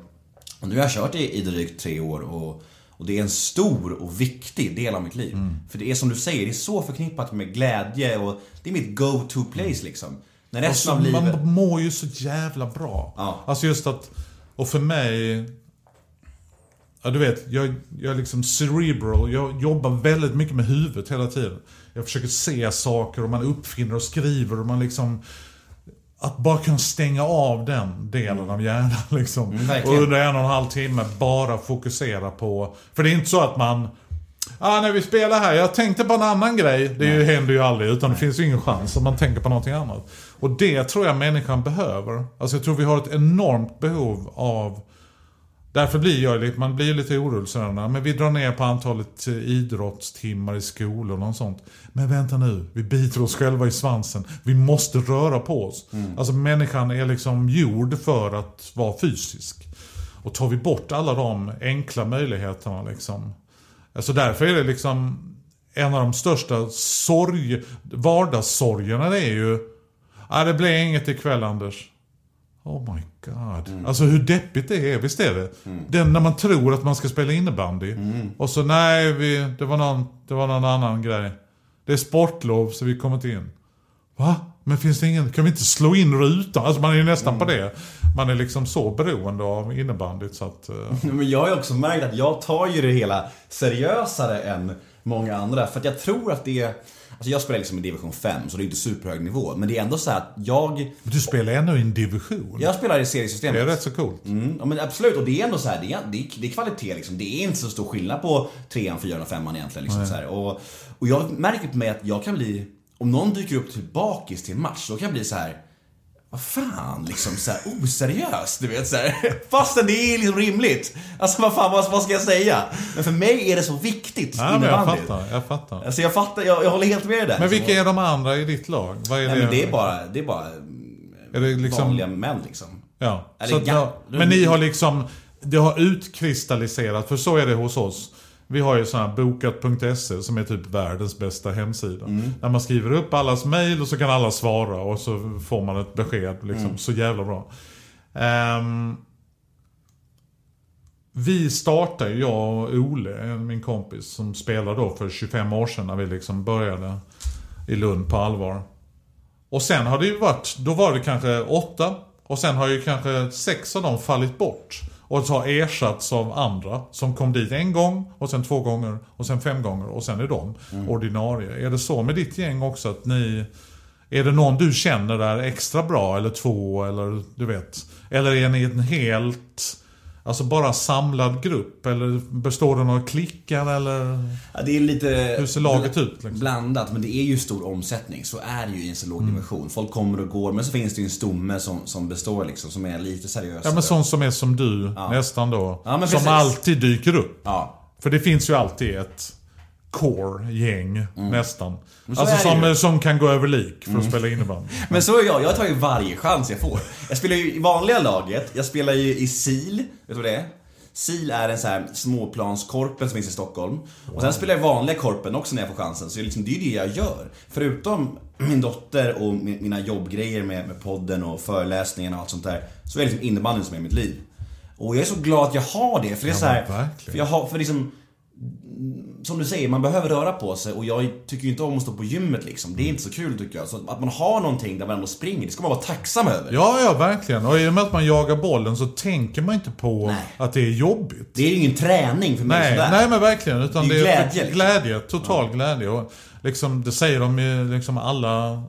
A: Och nu har jag kört i, i drygt tre år och, och det är en stor och viktig del av mitt liv.
D: Mm.
A: För det är som du säger, det är så förknippat med glädje och det är mitt go-to place liksom. När resten
D: Alltså,
A: av livet...
D: man mår ju så jävla bra.
A: Ja.
D: Alltså just att, och för mig, ja du vet, jag, jag är liksom cerebral, jag jobbar väldigt mycket med huvudet hela tiden. Jag försöker se saker och man uppfinner och skriver och man liksom, att bara kunna stänga av den delen av hjärnan liksom.
A: Mm,
D: och under en och en halv timme bara fokusera på, för det är inte så att man Ah, när vi spelar här, jag tänkte på en annan grej. Det ju, händer ju aldrig, utan det finns ju ingen chans om man tänker på någonting annat. Och det tror jag människan behöver. Alltså jag tror vi har ett enormt behov av... Därför blir jag man blir lite orolig sådär, men vi drar ner på antalet eh, idrottstimmar i skolorna och sånt. Men vänta nu, vi biter oss själva i svansen. Vi måste röra på oss. Alltså människan är liksom gjord för att vara fysisk. Och tar vi bort alla de enkla möjligheterna liksom. Alltså därför är det liksom en av de största sorg, vardagssorgerna det är ju Ja, det blir inget ikväll Anders. Oh my god. Alltså hur deppigt det är, visst är det? Den när man tror att man ska spela innebandy. Och så nej, vi, det, var någon, det var någon annan grej. Det är sportlov så vi kommer inte in. Va? Men finns det ingen, kan vi inte slå in rutan? Alltså man är ju nästan på det. Man är liksom så beroende av innebandyt så att... eh,
A: Men jag har ju också märkt att jag tar ju det hela seriösare än många andra. För att jag tror att det är... Alltså jag spelar liksom i division 5, så det är inte superhög nivå. Men det är ändå så här att jag...
D: Du spelar ändå i en division.
A: Jag spelar i seriesystemet.
D: Det är rätt så coolt.
A: Mm, ja, men absolut, och det är ändå så här, det är, det är, det är kvalitet liksom. Det är inte så stor skillnad på trean, fyran och femman egentligen. Liksom, så här. Och, och jag märker på mig att jag kan bli, om någon dyker upp till bakis till en match, då kan jag bli så här. Vad fan, liksom så här oseriöst, du vet så här. Fastän det är liksom rimligt. Alltså vad fan, vad, vad ska jag säga? Men för mig är det så viktigt,
D: Ja, men jag
A: innebandy.
D: fattar, jag fattar.
A: Alltså jag fattar, jag, jag håller helt med dig där.
D: Men vilka är de andra i ditt lag? Vad är
A: Nej
D: det?
A: men det är bara, det är bara
D: Är det liksom...
A: vanliga män liksom.
D: Ja.
A: Eller
D: att, ja. Men ni har liksom, det har utkristalliserat, för så är det hos oss. Vi har ju sån här bokat.se som är typ världens bästa hemsida.
A: Mm.
D: Där man skriver upp allas mail och så kan alla svara och så får man ett besked. Liksom.
A: Mm.
D: Så jävla bra. Ehm, vi startade, jag och Ole, min kompis, som spelade då för 25 år sedan när vi liksom började i Lund på allvar. Och sen har det ju varit, då var det kanske åtta. Och sen har ju kanske sex av dem fallit bort. Och har ersatts av andra som kom dit en gång och sen två gånger och sen fem gånger och sen är de ordinarie. Är det så med ditt gäng också att ni... Är det någon du känner är extra bra eller två eller du vet? Eller är ni en helt... Alltså bara samlad grupp eller består den av klickar eller?
A: Ja, det är lite...
D: Hur ser laget ut, liksom?
A: Blandat, men det är ju stor omsättning. Så är det ju i en så låg
D: Mm.
A: Folk kommer och går, men så finns det ju en stomme som, som består liksom, som är lite seriösare.
D: Ja men sån som är som du nästan då.
A: Ja,
D: som
A: precis.
D: alltid dyker upp.
A: Ja.
D: För det finns ju alltid ett core-gäng nästan.
A: Mm. så
D: Alltså som.
A: Mm.
D: som kan gå över lik för att spela innebandy.
A: Men så är jag, jag tar ju varje chans jag får. Jag spelar ju i vanliga laget, jag spelar ju i SIL, vet du vad det är? SIL är en så här småplanskorpen som finns i Stockholm. Och sen spelar jag vanliga korpen också när jag får chansen. Så liksom, det är ju det jag gör. Förutom min dotter och mi- mina jobbgrejer med, med podden och föreläsningarna och allt sånt där. Så är det liksom innebandyn som är mitt liv. Och jag är så glad att jag har det. För det är
D: Ja,
A: så här, för jag har, för liksom som du säger, man behöver röra på sig och jag tycker ju inte om att stå på gymmet liksom. Det är inte så kul tycker jag. Så att man har någonting där man ändå springer, det ska man vara tacksam över.
D: Ja, ja verkligen. Och i och med att man jagar bollen så tänker man inte på
A: Nej.
D: att det är jobbigt.
A: Det är ju ingen träning för mig
D: Nej,
A: sådär.
D: nej men verkligen. Utan
A: Det
D: det
A: är
D: är,
A: glädje, liksom.
D: glädje total glädje. Och liksom, det säger de ju liksom alla.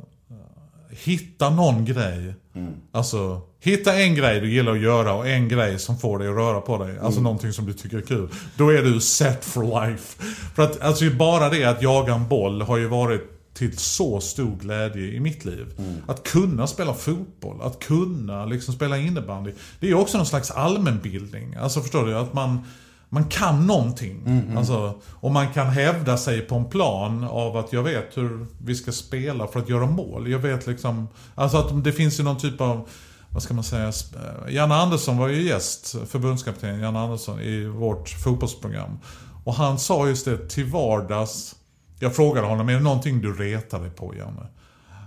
D: Hitta någon grej.
A: Mm.
D: Alltså, hitta en grej du gillar att göra och en grej som får dig att röra på dig.
A: Mm.
D: Alltså någonting som du tycker är kul. Då är du set for life. För att alltså bara det att jaga en boll har ju varit till så stor glädje i mitt liv.
A: Mm.
D: Att kunna spela fotboll, att kunna liksom spela innebandy. Det är också någon slags allmänbildning. Alltså förstår du? Att man, man kan någonting. Alltså, och man kan hävda sig på en plan av att jag vet hur vi ska spela för att göra mål. Jag vet liksom, alltså att det finns ju någon typ av vad ska man säga? eh, Janne Andersson var ju gäst, förbundskapten Janne Andersson, i vårt fotbollsprogram. Och han sa just det, till vardags. Jag frågade honom, är det någonting du retar dig på Janne?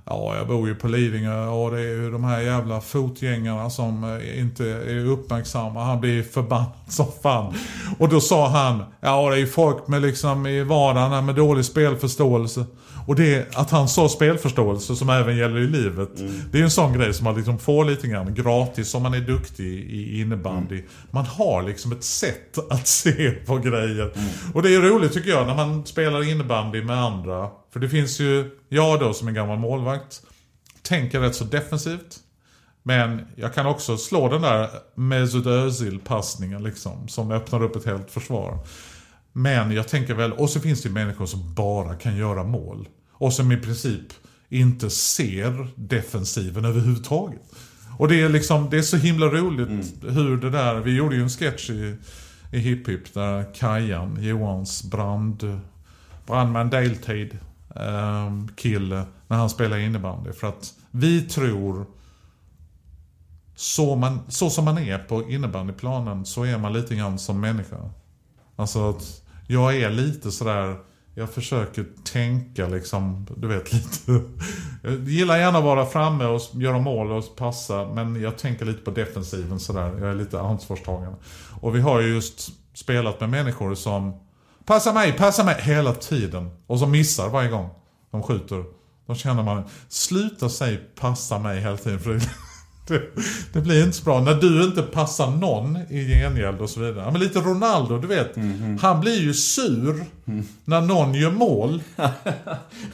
D: Ja, jag bor ju på Lidingö och det är ju de här jävla fotgängarna som eh, inte är uppmärksamma. Han blir förbannad som fan. Och då sa han, ja det är ju folk med liksom i vardagen med dålig spelförståelse. Och det, att han sa spelförståelse som även gäller i livet. Det är en sån grej som man liksom får lite grann gratis om man är duktig i innebandy. Man har liksom ett sätt att se på grejer. Och det är roligt tycker jag när man spelar innebandy med andra. För det finns ju, jag då som en gammal målvakt, tänker rätt så defensivt. Men jag kan också slå den där Mesut Özil-passningen liksom, som öppnar upp ett helt försvar. Men jag tänker väl, och så finns det ju människor som bara kan göra mål. Och som i princip inte ser defensiven överhuvudtaget. Och det är liksom, det är så himla roligt hur det där, vi gjorde ju en sketch i, i Hipp Hipp där Kajan, Johans brand, brandman deltid Ehm, kille, när han spelar innebandy. För att vi tror så, man, så som man är på innebandyplanen så är man lite grann som människa. Alltså att jag är lite sådär, jag försöker tänka liksom, du vet lite. Jag gillar gärna att vara framme och göra mål och passa, men jag tänker lite på defensiven sådär. Jag är lite ansvarstagande. Och vi har ju just spelat med människor som Passa mig, passa mig hela tiden. Och som missar varje gång de skjuter. Då känner man, sluta säga passa mig hela tiden. För det, Det, det blir inte så bra. När du inte passar någon i gengäld och så vidare. Men lite Ronaldo, du vet. Han blir ju sur när någon gör mål.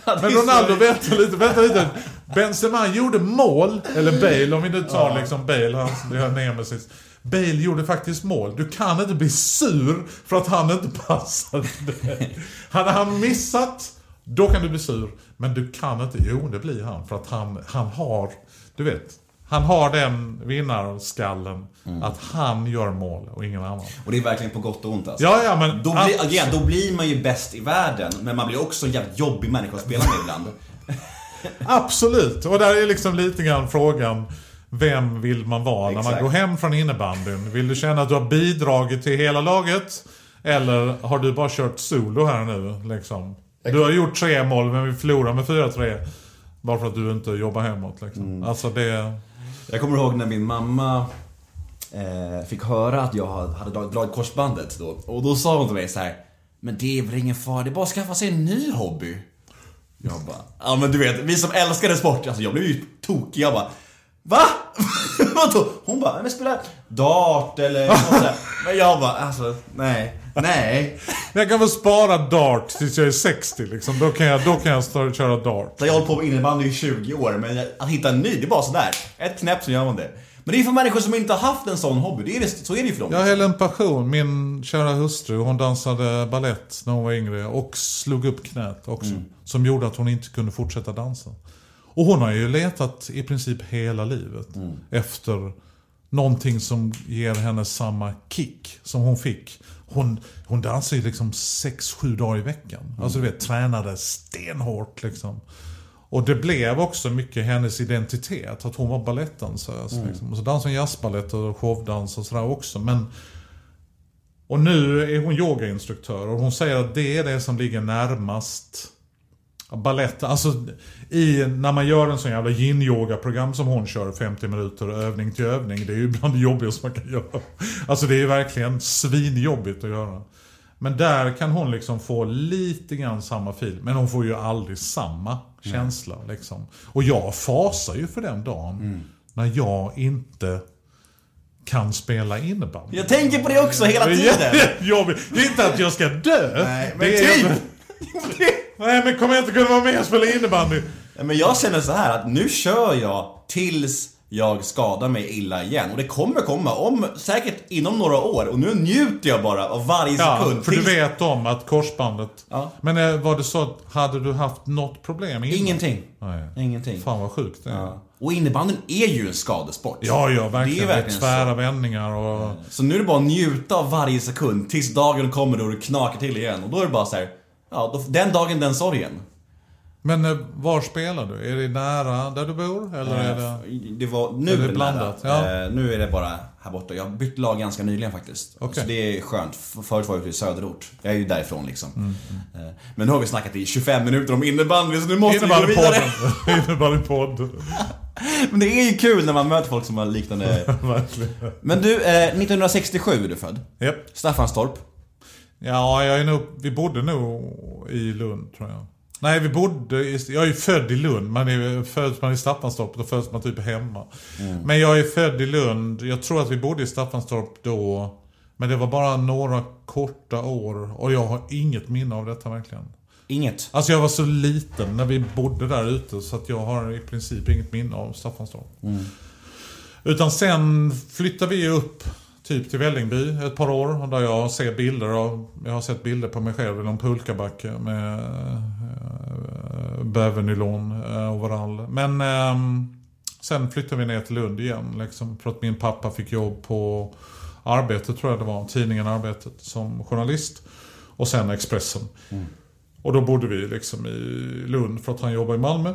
D: Men Ronaldo, vänta lite, vänta lite. Benzema gjorde mål, eller Bale om vi nu tar liksom Bale, han, det har nemesis. Bale gjorde faktiskt mål. Du kan inte bli sur för att han inte passade dig. Hade han missat, då kan du bli sur. Men du kan inte, jo det blir han. För att han, han har, du vet. Han har den vinnarskallen att han gör mål och ingen annan.
A: Och det är verkligen på gott och ont alltså.
D: Ja, ja men...
A: Då blir, igen, då blir man ju bäst i världen, men man blir också en jävligt jobbig människa att spela med ibland.
D: Absolut, och där är liksom lite grann frågan Vem vill man vara när man
A: Exakt.
D: går hem från innebandyn? Vill du känna att du har bidragit till hela laget? Eller har du bara kört solo här nu liksom? Du har gjort tre mål men vi förlorar med 4-3 Bara för att du inte jobbar hemåt liksom. Alltså det...
A: Jag kommer ihåg när min mamma eh, fick höra att jag hade dragit korsbandet då. Och då sa hon till mig så här. Men det är väl ingen fara, det är bara att skaffa sig en ny hobby. Jag bara, ja men du vet, vi som älskade sport, alltså jag blev ju tokig. Jag bara, va? Vadå? Hon bara, men spela dart eller något sådär. Men jag bara, alltså nej, nej.
D: Jag kan väl spara dart tills jag är 60 liksom. Då kan jag, då kan jag stå, köra dart.
A: Jag har hållit på med innebandy i 20 år, men att hitta en ny, det är bara sådär. Ett knäpp så gör man det. Men det är för människor som inte har haft en sån hobby, det är, det- så är det ju för dem.
D: Jag höll en passion. Min kära hustru, hon dansade ballett när hon var yngre och slog upp knät också. Som gjorde att hon inte kunde fortsätta dansa. Och hon har ju letat i princip hela livet efter någonting som ger henne samma kick som hon fick. Hon, hon dansar ju liksom 6-7 dagar i veckan. Alltså du vet, tränade stenhårt liksom. Och det blev också mycket hennes identitet, att hon var balettdansös. Liksom. Och så dansade hon jazzbalett och showdans och sådär också. Men och nu är hon yogainstruktör och hon säger att det är det som ligger närmast Balett, alltså i, när man gör en sån jävla yin-yoga-program som hon kör 50 minuter övning till övning. Det är ju bland det jobbigaste man kan göra. Alltså det är ju verkligen svinjobbigt att göra. Men där kan hon liksom få lite grann samma fil. Men hon får ju aldrig samma känsla liksom. Och jag fasar ju för den dagen när jag inte kan spela innebandy.
A: Jag tänker på det också hela tiden.
D: Det är inte att jag ska dö.
A: Nej, men
D: det är,
A: typ.
D: Nej men kommer jag inte kunna vara med och spela innebandy?
A: Ja, Men jag känner så här att nu kör jag tills jag skadar mig illa igen. Och det kommer komma, om, säkert inom några år. Och nu njuter jag bara av varje
D: Ja,
A: sekund.
D: för du
A: tills-
D: vet om att korsbandet...
A: Ja.
D: Men eh, var det så att, hade du haft något problem innan?
A: Ingenting.
D: Nej.
A: Ingenting.
D: Fan vad sjukt det är.
A: Ja. Och innebandyn är ju en skadesport.
D: Ja, ja, verkligen.
A: Det är verkligen
D: tvära
A: så.
D: vändningar och...
A: Så nu är det bara att njuta av varje sekund tills dagen kommer då det knakar till igen. Och då är det bara så här, ja, då, den dagen den sorgen.
D: Men eh, var spelar du? Är det nära där du bor? Eller är det...
A: Eh, Det var, nu
D: Är det
A: är det
D: blandat?
A: nära.
D: Ja.
A: Eh, Nu är det bara här borta. Jag har bytt lag ganska nyligen faktiskt.
D: Okej.
A: Så det är skönt. Förut var jag ute i söderort. Jag är ju därifrån liksom.
D: Mm,
A: Eh, Men nu har vi snackat i 25 minuter om innebandy så nu måste vi gå vidare.
D: Innebandypodd.
A: Men det är ju kul när man möter folk som har liknande... Men du, eh, 1967 är du född.
D: Japp.
A: Staffanstorp.
D: Ja, jag är nog, vi bodde nog i Lund tror jag. Nej, vi bodde i, jag är ju född i Lund. Man är, föds man i Staffanstorp då föds man typ hemma. Men jag är född i Lund. Jag tror att vi bodde i Staffanstorp då. Men det var bara några korta år. Och jag har inget minne av detta verkligen.
A: Inget.
D: Alltså jag var så liten när vi bodde där ute så att jag har i princip inget minne av Staffanstorp. Utan sen flyttade vi upp typ till Vällingby ett par år. Där jag ser bilder av, jag har sett bilder på mig själv i någon pulkabacke med äh, bävernylon äh, overall. Men ehm, sen flyttade vi ner till Lund igen liksom, för att min pappa fick jobb på Arbetet tror jag det var, tidningen Arbetet som journalist. Och sen Expressen. Och då bodde vi liksom i Lund för att han jobbar i Malmö.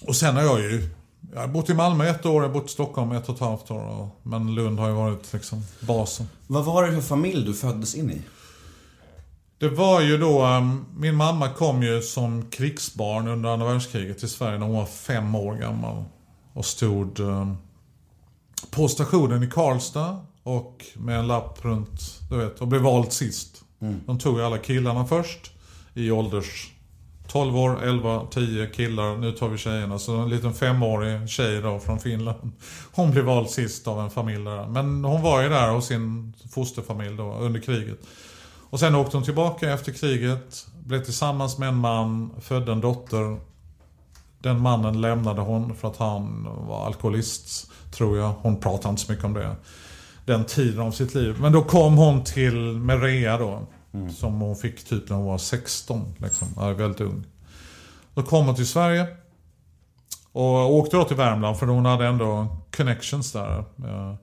D: Och sen har jag ju jag har bott i Malmö ett år, jag har bott i Stockholm ett och ett halvt år. Men Lund har ju varit liksom basen.
A: Vad var det för familj du föddes in i?
D: Det var ju då, um, min mamma kom ju som krigsbarn under andra världskriget till Sverige när hon var fem år gammal. Och stod um, på stationen i Karlstad och med en lapp runt, du vet, och blev vald sist. De tog alla killarna först i ålders 12 år, 11, 10 killar, nu tar vi tjejerna. Så en liten femårig tjej då från Finland. Hon blev vald sist av en familj där. Men hon var ju där hos sin fosterfamilj då under kriget. Och sen åkte hon tillbaka efter kriget, blev tillsammans med en man, födde en dotter. Den mannen lämnade hon för att han var alkoholist, tror jag. Hon pratade inte så mycket om det. Den tiden av sitt liv. Men då kom hon till Merea då. Mm. Som hon fick typ när hon var 16. Liksom. Ja, väldigt ung. Då kom hon till Sverige. Och åkte då till Värmland för hon hade ändå connections där. Eh,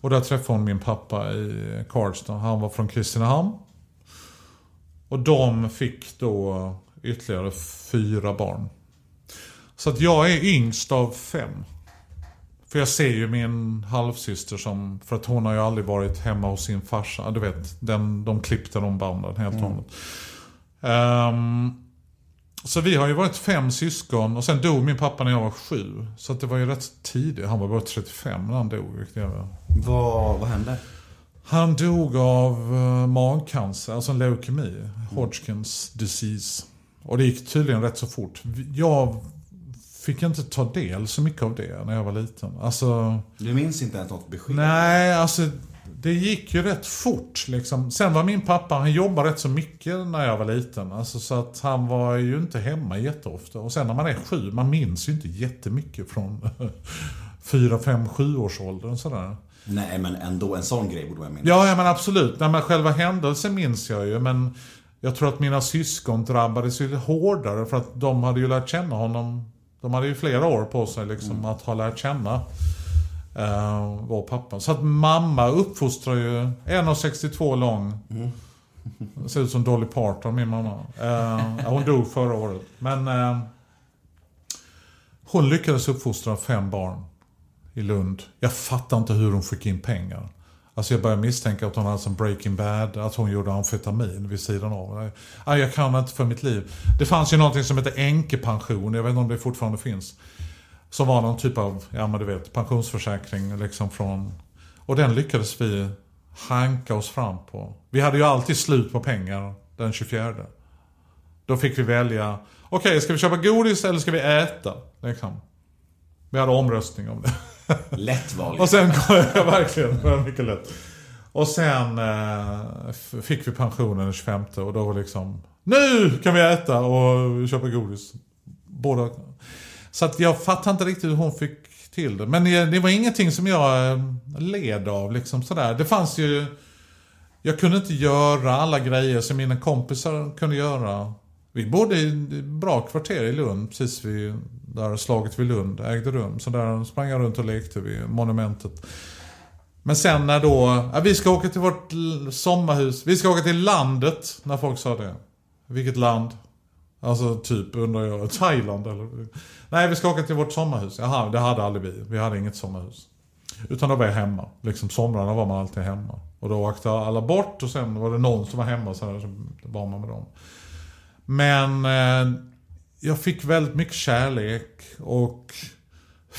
D: och där träffade hon min pappa i Karlstad. Han var från Kristinehamn. Och de fick då ytterligare fyra barn. Så att jag är yngst av fem. För jag ser ju min halvsyster som, för att hon har ju aldrig varit hemma hos sin farsa. Du vet, den, de klippte de banden helt och hållet. Ehm, så vi har ju varit fem syskon och sen dog min pappa när jag var sju. Så det var ju rätt tidigt. Han var bara 35 när han dog.
A: Vad, vad hände?
D: Han dog av uh, magcancer, alltså en leukemi. Hodgkins disease. Och det gick tydligen rätt så fort. Jag fick inte ta del så mycket av det när jag var liten. Alltså,
A: Du minns inte ens något besked?
D: nej, alltså det gick ju rätt fort liksom. Sen var min pappa, han jobbade rätt så mycket när jag var liten. Alltså, så att han var ju inte hemma jätteofta. Och sen när man är sju, man minns ju inte jättemycket från fyra, fem, sju års åldern sådär.
A: Nej, men ändå en sån grej borde man minnas.
D: Ja, ja men absolut. Nej, men själva händelsen minns jag ju. Men jag tror att mina syskon drabbades ju hårdare för att de hade ju lärt känna honom. De hade ju flera år på sig liksom att ha lärt känna uh, vår pappa. Så att mamma uppfostrar ju 1,62 lång. Ser ut som Dolly Parton, min mamma. Eh, hon dog förra året. Men eh, hon lyckades uppfostra fem barn i Lund. Jag fattar inte hur hon fick in pengar. Alltså jag börjar misstänka att hon hade som Breaking Bad, att hon gjorde amfetamin vid sidan av. Nej, jag kan inte för mitt liv. Det fanns ju någonting som hette änkepension, jag vet inte om det fortfarande finns. Som var någon typ av, ja men du vet, pensionsförsäkring liksom från... Och den lyckades vi hanka oss fram på. Vi hade ju alltid slut på pengar den 24. Då fick vi välja, okej ska vi köpa godis eller ska vi äta? Liksom. Vi hade omröstning om det.
A: Lätt val.
D: Och sen kom jag verkligen, mycket lätt. Och sen eh, fick vi pensionen den 25 och då var liksom Nu kan vi äta och köpa godis. Båda. Så att jag fattar inte riktigt hur hon fick till det. Men det, det var ingenting som jag eh, led av liksom sådär. Det fanns ju Jag kunde inte göra alla grejer som mina kompisar kunde göra. Vi bodde i ett bra kvarter i Lund, precis vid där slaget vid Lund ägde rum. Så där sprang jag runt och lekte vid monumentet. Men sen när då, ja, vi ska åka till vårt sommarhus, vi ska åka till landet, när folk sa det. Vilket land? Alltså typ undrar jag, Thailand eller? Nej, vi ska åka till vårt sommarhus. Jaha, det hade aldrig vi. Vi hade inget sommarhus. Utan då var jag hemma. Liksom somrarna var man alltid hemma. Och då åkte alla bort och sen var det någon som var hemma så, här, så var man med dem. Men eh, jag fick väldigt mycket kärlek och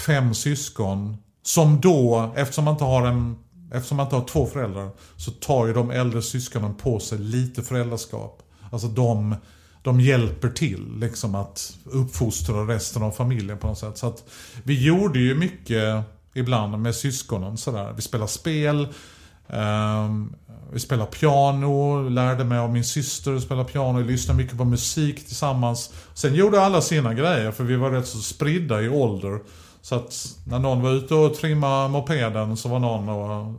D: fem syskon. Som då, eftersom man inte har en Eftersom man inte har två föräldrar så tar ju de äldre syskonen på sig lite föräldraskap. Alltså de, de hjälper till liksom att uppfostra resten av familjen på något sätt. Så att vi gjorde ju mycket ibland med syskonen sådär. Vi spelade spel, Um, vi spelade piano, lärde mig av min syster att spela piano, vi lyssnade mycket på musik tillsammans. Sen gjorde alla sina grejer för vi var rätt så spridda i ålder. Så att när någon var ute och trimmade mopeden så var någon och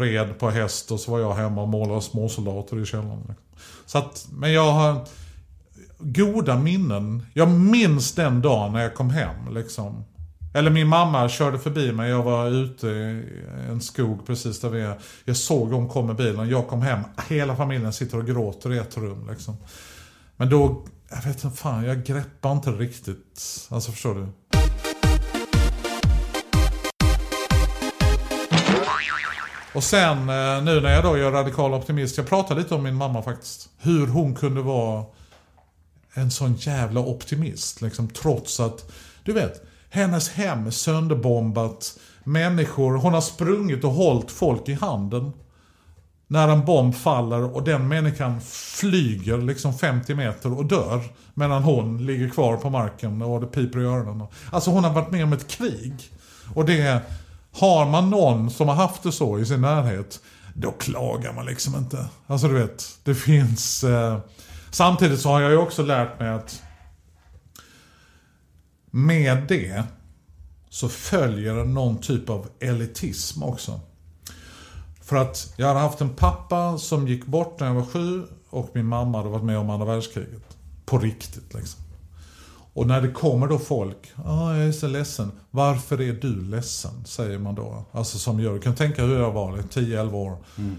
D: red på häst och så var jag hemma och målade småsoldater i källaren. Liksom. Så att, men jag har goda minnen. Jag minns den dagen när jag kom hem liksom. Eller min mamma körde förbi mig, jag var ute i en skog precis där vi är. Jag såg hon kom med bilen, jag kom hem, hela familjen sitter och gråter i ett rum liksom. Men då, jag vet inte fan, jag greppar inte riktigt. Alltså förstår du? Och sen eh, nu när jag då gör radikal optimist, jag pratar lite om min mamma faktiskt. Hur hon kunde vara en sån jävla optimist liksom trots att, du vet, hennes hem är sönderbombat, människor, hon har sprungit och hållit folk i handen. när en bomb faller och den människan flyger liksom 50 meter och dör. Medan hon ligger kvar på marken och det piper i öronen. Alltså hon har varit med om ett krig. Och det, har man någon som har haft det så i sin närhet, då klagar man liksom inte. Alltså du vet, det finns... Eh, samtidigt så har jag ju också lärt mig att med det så följer någon typ av elitism också. För att jag hade haft en pappa som gick bort när jag var sju och min mamma hade varit med om andra världskriget. På riktigt liksom. Och när det kommer då folk, ah, jag är så ledsen. Varför är du ledsen? Säger man då. Alltså som gör, du kan tänka hur jag var, 10-11 år. Mm.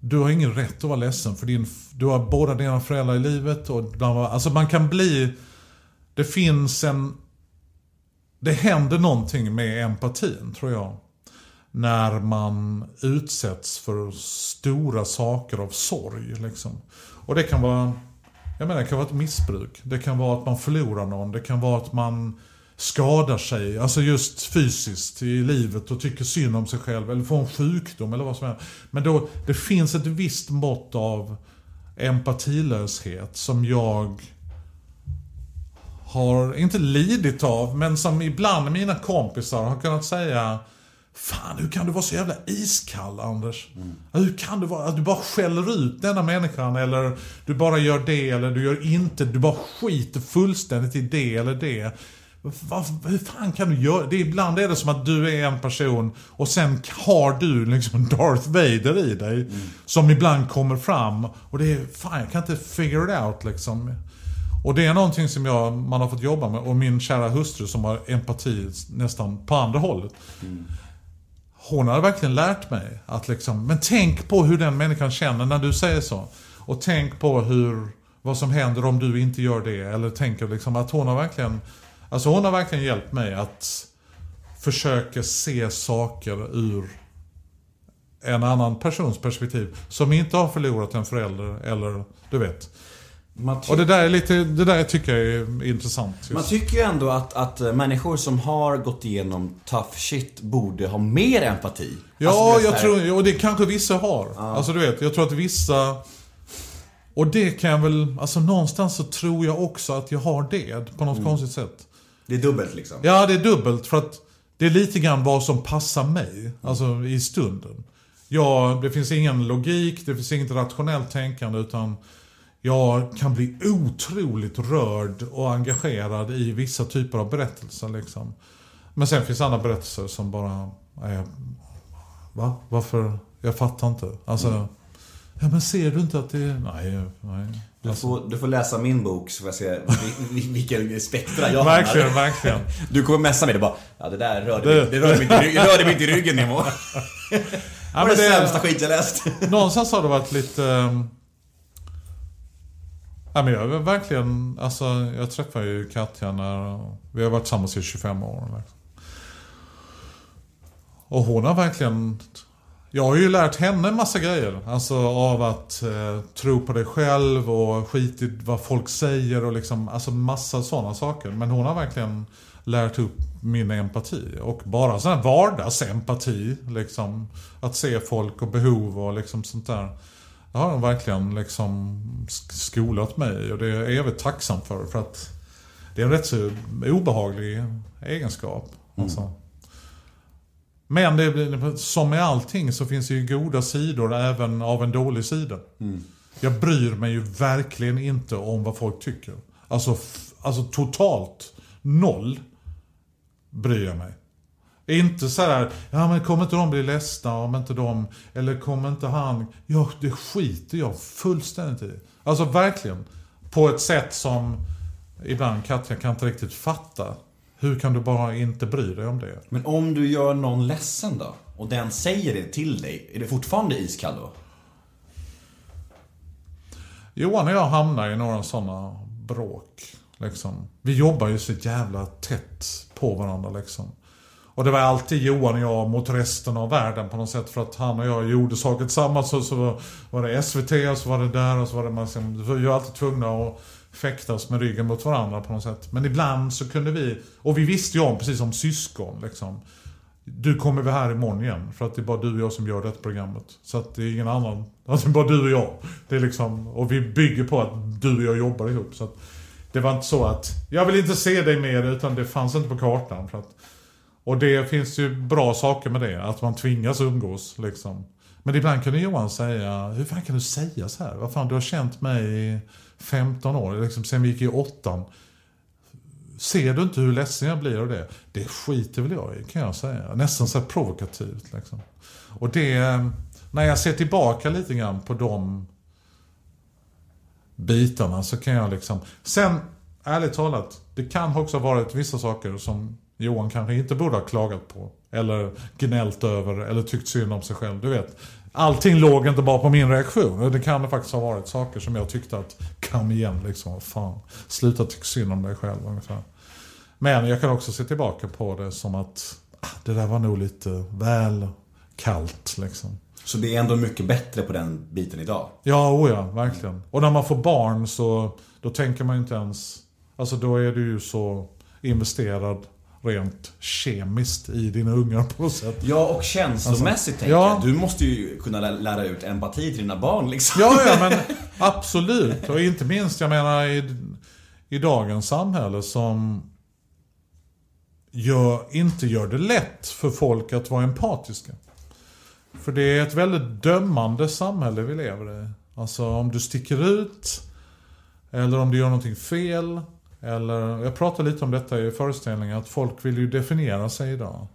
D: Du har ingen rätt att vara ledsen för din, du har båda dina föräldrar i livet. Och, alltså man kan bli, det finns en, det händer någonting med empatin tror jag. När man utsätts för stora saker av sorg. Liksom. Och det kan vara jag menar, det kan vara ett missbruk. Det kan vara att man förlorar någon. Det kan vara att man skadar sig, alltså just fysiskt i livet och tycker synd om sig själv eller får en sjukdom eller vad som helst. Men då, det finns ett visst mått av empatilöshet som jag har, inte lidit av, men som ibland mina kompisar har kunnat säga Fan, hur kan du vara så jävla iskall Anders? Mm. Hur kan du vara, att du bara skäller ut denna människan eller du bara gör det eller du gör inte, du bara skiter fullständigt i det eller det. Var, hur fan kan du göra det? Ibland är det som att du är en person och sen har du liksom Darth Vader i dig. Mm. Som ibland kommer fram och det är, fan jag kan inte figure it out liksom. Och det är någonting som jag, man har fått jobba med och min kära hustru som har empati nästan på andra hållet. Mm hon har verkligen lärt mig att liksom, men tänk på hur den människan känner när du säger så. Och tänk på hur, vad som händer om du inte gör det. Eller tänker liksom att hon har verkligen, alltså hon har verkligen hjälpt mig att försöka se saker ur en annan persons perspektiv. Som inte har förlorat en förälder eller, du vet och det där, är lite, det där tycker jag är intressant. Just.
F: Man tycker ju ändå att, att människor som har gått igenom tough shit borde ha mer empati.
D: Ja, alltså, jag tror, och det kanske vissa har. Ja. Alltså du vet, jag tror att vissa... Och det kan jag väl, alltså någonstans så tror jag också att jag har det på något mm. konstigt sätt.
F: Det är dubbelt liksom?
D: Ja, det är dubbelt för att det är lite grann vad som passar mig, alltså i stunden. Ja, det finns ingen logik, det finns inget rationellt tänkande utan jag kan bli otroligt rörd och engagerad i vissa typer av berättelser. Liksom. Men sen finns andra berättelser som bara är... Va? Varför? Jag fattar inte. Alltså... Mm. Ja men ser du inte att det. Nej, nej.
F: Du alltså- får, du får läsa min bok så får jag se vilken spektra jag
D: Verkligen, har. verkligen.
F: Du kommer messa mig och bara Ja det där rörde, det... Mig, det rörde, mig, inte, det rörde mig inte i ryggen Nemo. ja, det var det, det sämsta skit jag läst.
D: Någonstans har det varit lite... Ja, men jag är verkligen, alltså jag träffade ju Katja när, vi har varit tillsammans i 25 år. Liksom. Och hon har verkligen, jag har ju lärt henne en massa grejer. Alltså av att eh, tro på dig själv och skit i vad folk säger och liksom, alltså massa sådana saker. Men hon har verkligen lärt upp min empati. Och bara sån här vardagsempati. Liksom, att se folk och behov och liksom sånt där. Det har de verkligen liksom skolat mig och det är jag evigt tacksam för. För att det är en rätt så obehaglig egenskap. Mm. Alltså. Men det, som med allting så finns det ju goda sidor även av en dålig sida. Mm. Jag bryr mig ju verkligen inte om vad folk tycker. Alltså, alltså totalt noll bryr jag mig. Inte så här, ja men kommer inte de bli ledsna om inte de, eller kommer inte han, ja det skiter jag fullständigt i. Alltså verkligen. På ett sätt som ibland Katja kan inte riktigt fatta. Hur kan du bara inte bry dig om det?
F: Men om du gör någon ledsen då? Och den säger det till dig, är det fortfarande iskall då?
D: Johan och jag hamnar i några sådana bråk. Liksom. Vi jobbar ju så jävla tätt på varandra liksom. Och det var alltid Johan och jag mot resten av världen på något sätt. För att han och jag gjorde saker tillsammans. Och så var det SVT och så var det där och så var det man liksom, Vi var alltid tvungna att fäktas med ryggen mot varandra på något sätt. Men ibland så kunde vi, och vi visste ju om precis som syskon liksom. du kommer väl här imorgon igen. För att det är bara du och jag som gör det programmet. Så att det är ingen annan. Alltså det är bara du och jag. Det är liksom, och vi bygger på att du och jag jobbar ihop. Så att det var inte så att, jag vill inte se dig mer, utan det fanns inte på kartan. För att, och det finns ju bra saker med det, att man tvingas umgås liksom. Men ibland kunde Johan säga, hur fan kan du säga så här? Vad fan, du har känt mig i 15 år, liksom sen vi gick i åttan. Ser du inte hur ledsen jag blir av det? Det skiter väl jag i, kan jag säga. Nästan så här provokativt liksom. Och det, när jag ser tillbaka lite grann på de bitarna så kan jag liksom... Sen, ärligt talat, det kan också ha varit vissa saker som Johan kanske inte borde ha klagat på. Eller gnällt över, eller tyckt synd om sig själv. Du vet, allting låg inte bara på min reaktion. Det kan faktiskt ha varit saker som jag tyckte att, kom igen liksom, fan. Sluta tycka synd om dig själv ungefär. Men jag kan också se tillbaka på det som att, ah, det där var nog lite väl kallt liksom.
A: Så det är ändå mycket bättre på den biten idag.
D: Ja, oh ja, verkligen. Och när man får barn så då tänker man inte ens... Alltså då är du ju så investerad rent kemiskt i dina ungar på något sätt.
A: Ja, och känslomässigt tänker
D: ja.
A: jag. Du måste ju kunna lä- lära ut empati till dina barn liksom.
D: Ja, ja, men absolut. Och inte minst, jag menar i, i dagens samhälle som gör, inte gör det lätt för folk att vara empatiska. För det är ett väldigt dömande samhälle vi lever i. Alltså om du sticker ut, eller om du gör någonting fel. Eller, jag pratade lite om detta i föreställningen, att folk vill ju definiera sig idag.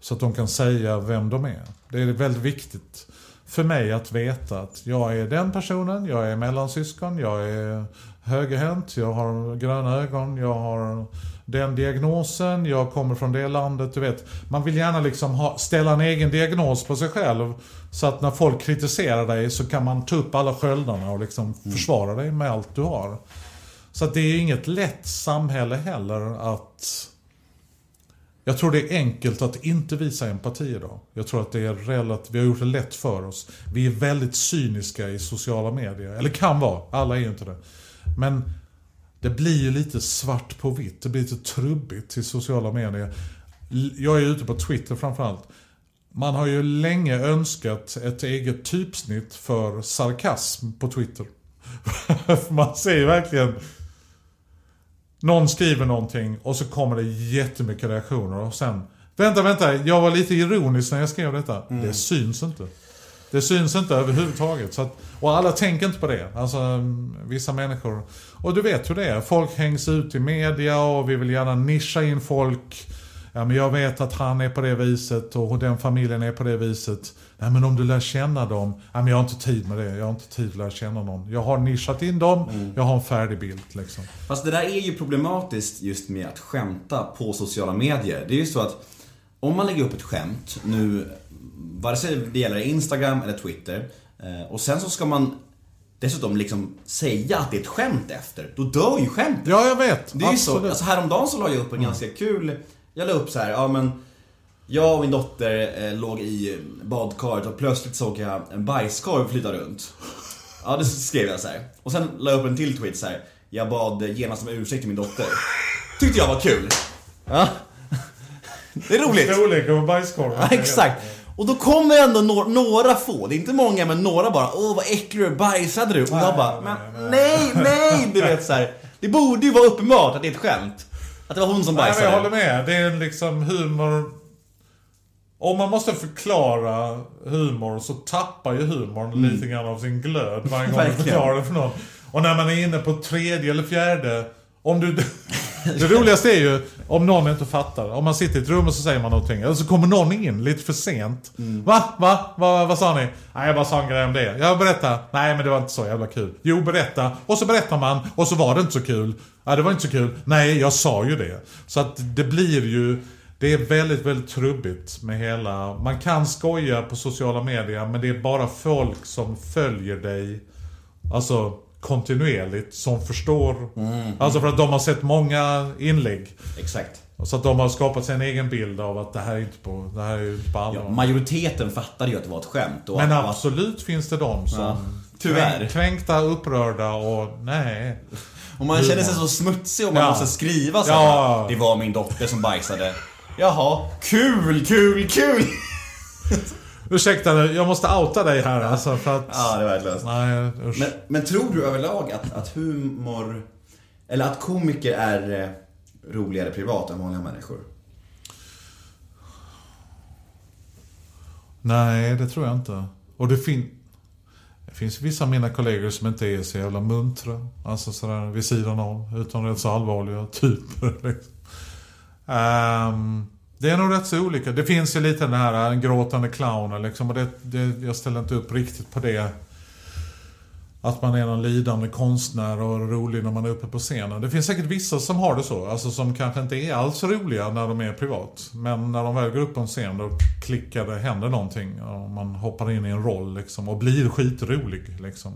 D: Så att de kan säga vem de är. Det är väldigt viktigt för mig att veta att jag är den personen, jag är mellansyskon, jag är högerhänt, jag har gröna ögon, jag har den diagnosen, jag kommer från det landet, du vet. Man vill gärna liksom ha, ställa en egen diagnos på sig själv. Så att när folk kritiserar dig så kan man ta upp alla sköldarna och liksom försvara dig med allt du har. Så att det är inget lätt samhälle heller att... Jag tror det är enkelt att inte visa empati idag. Jag tror att det är relativt, vi har gjort det lätt för oss. Vi är väldigt cyniska i sociala medier. Eller kan vara, alla är ju inte det. Men det blir ju lite svart på vitt. Det blir lite trubbigt i sociala medier. Jag är ute på Twitter framförallt. Man har ju länge önskat ett eget typsnitt för sarkasm på Twitter. Man ser ju verkligen någon skriver någonting och så kommer det jättemycket reaktioner och sen Vänta, vänta, jag var lite ironisk när jag skrev detta. Det syns inte. Det syns inte överhuvudtaget. Så att, och alla tänker inte på det. Alltså mm, vissa människor. Och du vet hur det är. Folk hängs ut i media och vi vill gärna nischa in folk. Ja men jag vet att han är på det viset och den familjen är på det viset. Nej men om du lär känna dem. Nej men jag har inte tid med det. Jag har inte tid att lära känna någon. Jag har nischat in dem. Jag har en färdig bild liksom.
A: Fast det där är ju problematiskt just med att skämta på sociala medier. Det är ju så att om man lägger upp ett skämt, nu vare sig det gäller Instagram eller Twitter, eh, och sen så ska man dessutom liksom säga att det är ett skämt efter, då dör ju skämtet.
D: Ja jag vet.
A: Det är ju så.
D: Absolut.
A: Alltså häromdagen så la jag upp en ganska kul, jag la upp så här, ja men jag och min dotter eh, låg i badkaret och plötsligt såg jag en bajskorv flyta runt. Ja, det skrev jag så här. Och sen la jag upp en till tweet så här. Jag bad genast om ursäkt till min dotter. Tyckte jag var kul. Ja. Det är roligt.
D: Storlek på bajskorven.
A: Ja, exakt. Och då kommer ändå några, några få, det är inte många men några bara Åh vad äcklig du är, bajsade du? Och jag bara, men nej, nej! Du vet så här. Det borde ju vara uppenbart att det är ett skämt. Att det var hon som
D: Nej, men
A: bajsade.
D: jag håller med. Det är liksom humor... Om man måste förklara humor så tappar ju humorn lite grann av sin glöd varje gång man förklarar det för någon. Och när man är inne på tredje eller fjärde... Om du... Det roligaste är ju om någon inte fattar. Om man sitter i ett rum och så säger man någonting. Eller så kommer någon in lite för sent. Va? Va? Va? Vad sa ni? Nej, jag bara sa en grej om det. Jag berätta. Nej, men det var inte så jävla kul. Jo, berätta. Och så berättar man. Och så var det inte så kul. Ja, det var inte så kul. Nej, jag sa ju det. Så att det blir ju... Det är väldigt, väldigt trubbigt med hela... Man kan skoja på sociala medier, men det är bara folk som följer dig. Alltså kontinuerligt som förstår. Alltså för att de har sett många inlägg.
A: Exakt.
D: Så att de har skapat sig en egen bild av att det här är inte på, det här är inte på allvar.
A: Ja, majoriteten fattade ju att det var ett skämt.
D: Men
A: att-
D: absolut finns det de som...
A: Ja, tyvärr.
D: kränk- Kränkta, upprörda och nej.
A: Och man känner sig så smutsig om man
D: Ja.
A: måste skriva så
D: Ja.
A: här. Det var min dotter som bajsade. Jaha, kul, kul, kul!
D: Ursäkta jag måste outa dig här alltså för att...
A: Ja, det är värdelöst.
D: Nej, usch.
A: Men, men tror du överlag att, att humor, eller att komiker är eh, roligare privat än vanliga människor?
D: Nej, det tror jag inte. Och det, fin det finns vissa av mina kollegor som inte är så jävla muntra. Alltså sådär vid sidan av. Utan rätt så allvarliga typer. Liksom. Ehm, det är nog rätt så olika. Det finns ju lite den här en gråtande clownen liksom. Och det, det, jag ställer inte upp riktigt på det. Att man är någon lidande konstnär och rolig när man är uppe på scenen. Det finns säkert vissa som har det så. Alltså som kanske inte är alls roliga när de är privat. Men när de väl går upp på en scen då klickar det, händer någonting. Och man hoppar in i en roll liksom. Och blir skitrolig liksom.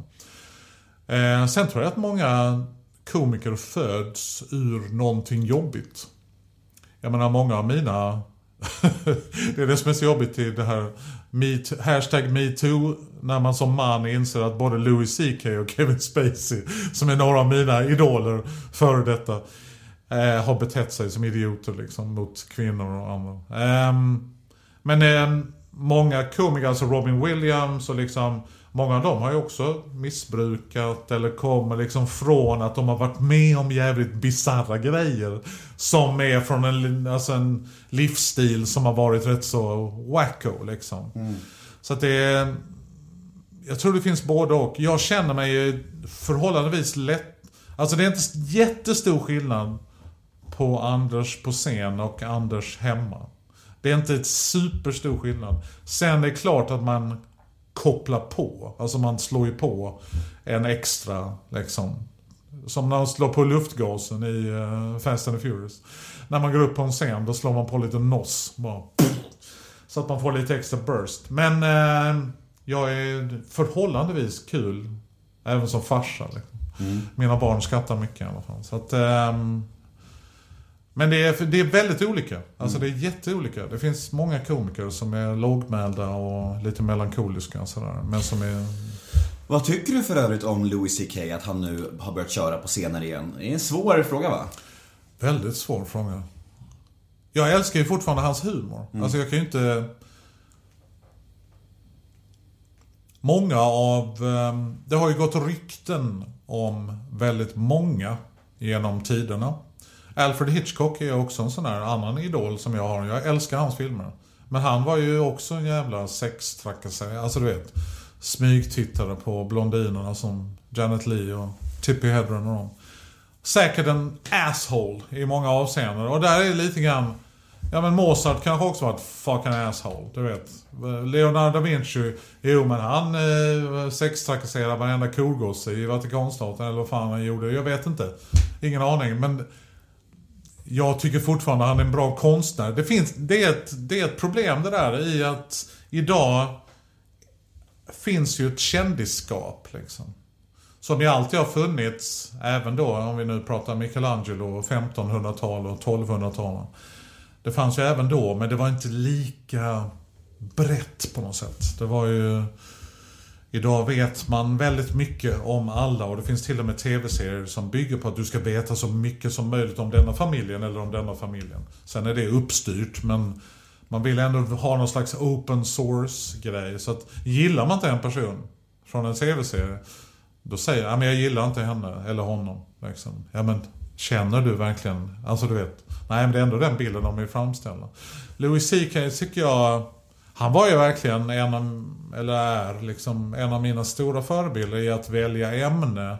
D: Eh, sen tror jag att många komiker föds ur någonting jobbigt. Jag menar många av mina det är det som är så jobbigt i det här Me- hashtag metoo när man som man inser att både Louis CK och Kevin Spacey som är några av mina idoler före detta eh, har betett sig som idioter liksom mot kvinnor och andra. Eh, men eh, många komiker, alltså Robin Williams och liksom Många av dem har ju också missbrukat eller kommer liksom från att de har varit med om jävligt bizarra grejer. Som är från en, alltså en livsstil som har varit rätt så wacko liksom. Så att det är... Jag tror det finns både och. Jag känner mig förhållandevis lätt... Alltså det är inte jättestor skillnad på Anders på scen och Anders hemma. Det är inte ett superstor skillnad. Sen är det klart att man kopplar på. Alltså man slår ju på en extra liksom. Som när man slår på luftgasen i uh, Fast and the Furious. När man går upp på en scen då slår man på lite NOS. Bara, så att man får lite extra burst. Men eh, jag är förhållandevis kul. Även som farsa. Liksom. Mina barn skrattar mycket i alla fall. Så att, ehm, men det är, det är väldigt olika. Alltså det är jätteolika. Det finns många komiker som är lågmälda och lite melankoliska och sådär. Men som är...
A: Vad tycker du för övrigt om Louis CK, att han nu har börjat köra på scener igen? Det är en svår fråga va?
D: Väldigt svår fråga. Jag älskar ju fortfarande hans humor. Alltså jag kan ju inte... Många av... ehm, Det har ju gått rykten om väldigt många genom tiderna. Alfred Hitchcock är också en sån här annan idol som jag har. Jag älskar hans filmer. Men han var ju också en jävla sextrakasserare, Alltså du vet. Smygtittare på blondinerna som Janet Leigh och Tippi Hedren och dem. Säkert en asshole i många avseenden. Och där är det lite grann... Ja men Mozart kanske också var ett fucking asshole. Du vet. Leonardo da Vinci. Jo men han eh, sextrakasserade varenda korgosse i Vatikanstaten eller vad fan han gjorde. Jag vet inte. Ingen aning. Men jag tycker fortfarande han är en bra konstnär. Det, finns, det, är ett, det är ett problem det där i att idag finns ju ett kändisskap liksom. Som ju alltid har funnits, även då om vi nu pratar Michelangelo 1500-tal och 1200-tal. Det fanns ju även då, men det var inte lika brett på något sätt. Det var ju... Idag vet man väldigt mycket om alla och det finns till och med tv-serier som bygger på att du ska veta så mycket som möjligt om denna familjen eller om denna familjen. Sen är det uppstyrt men man vill ändå ha någon slags open source grej. Så att gillar man inte en person från en tv-serie då säger jag, men jag gillar inte henne eller honom. Liksom. Ja men känner du verkligen, alltså du vet. Nej men det är ändå den bilden de vill framställa. Louis CK tycker jag han var ju verkligen en av, eller är liksom en av mina stora förebilder i att välja ämne.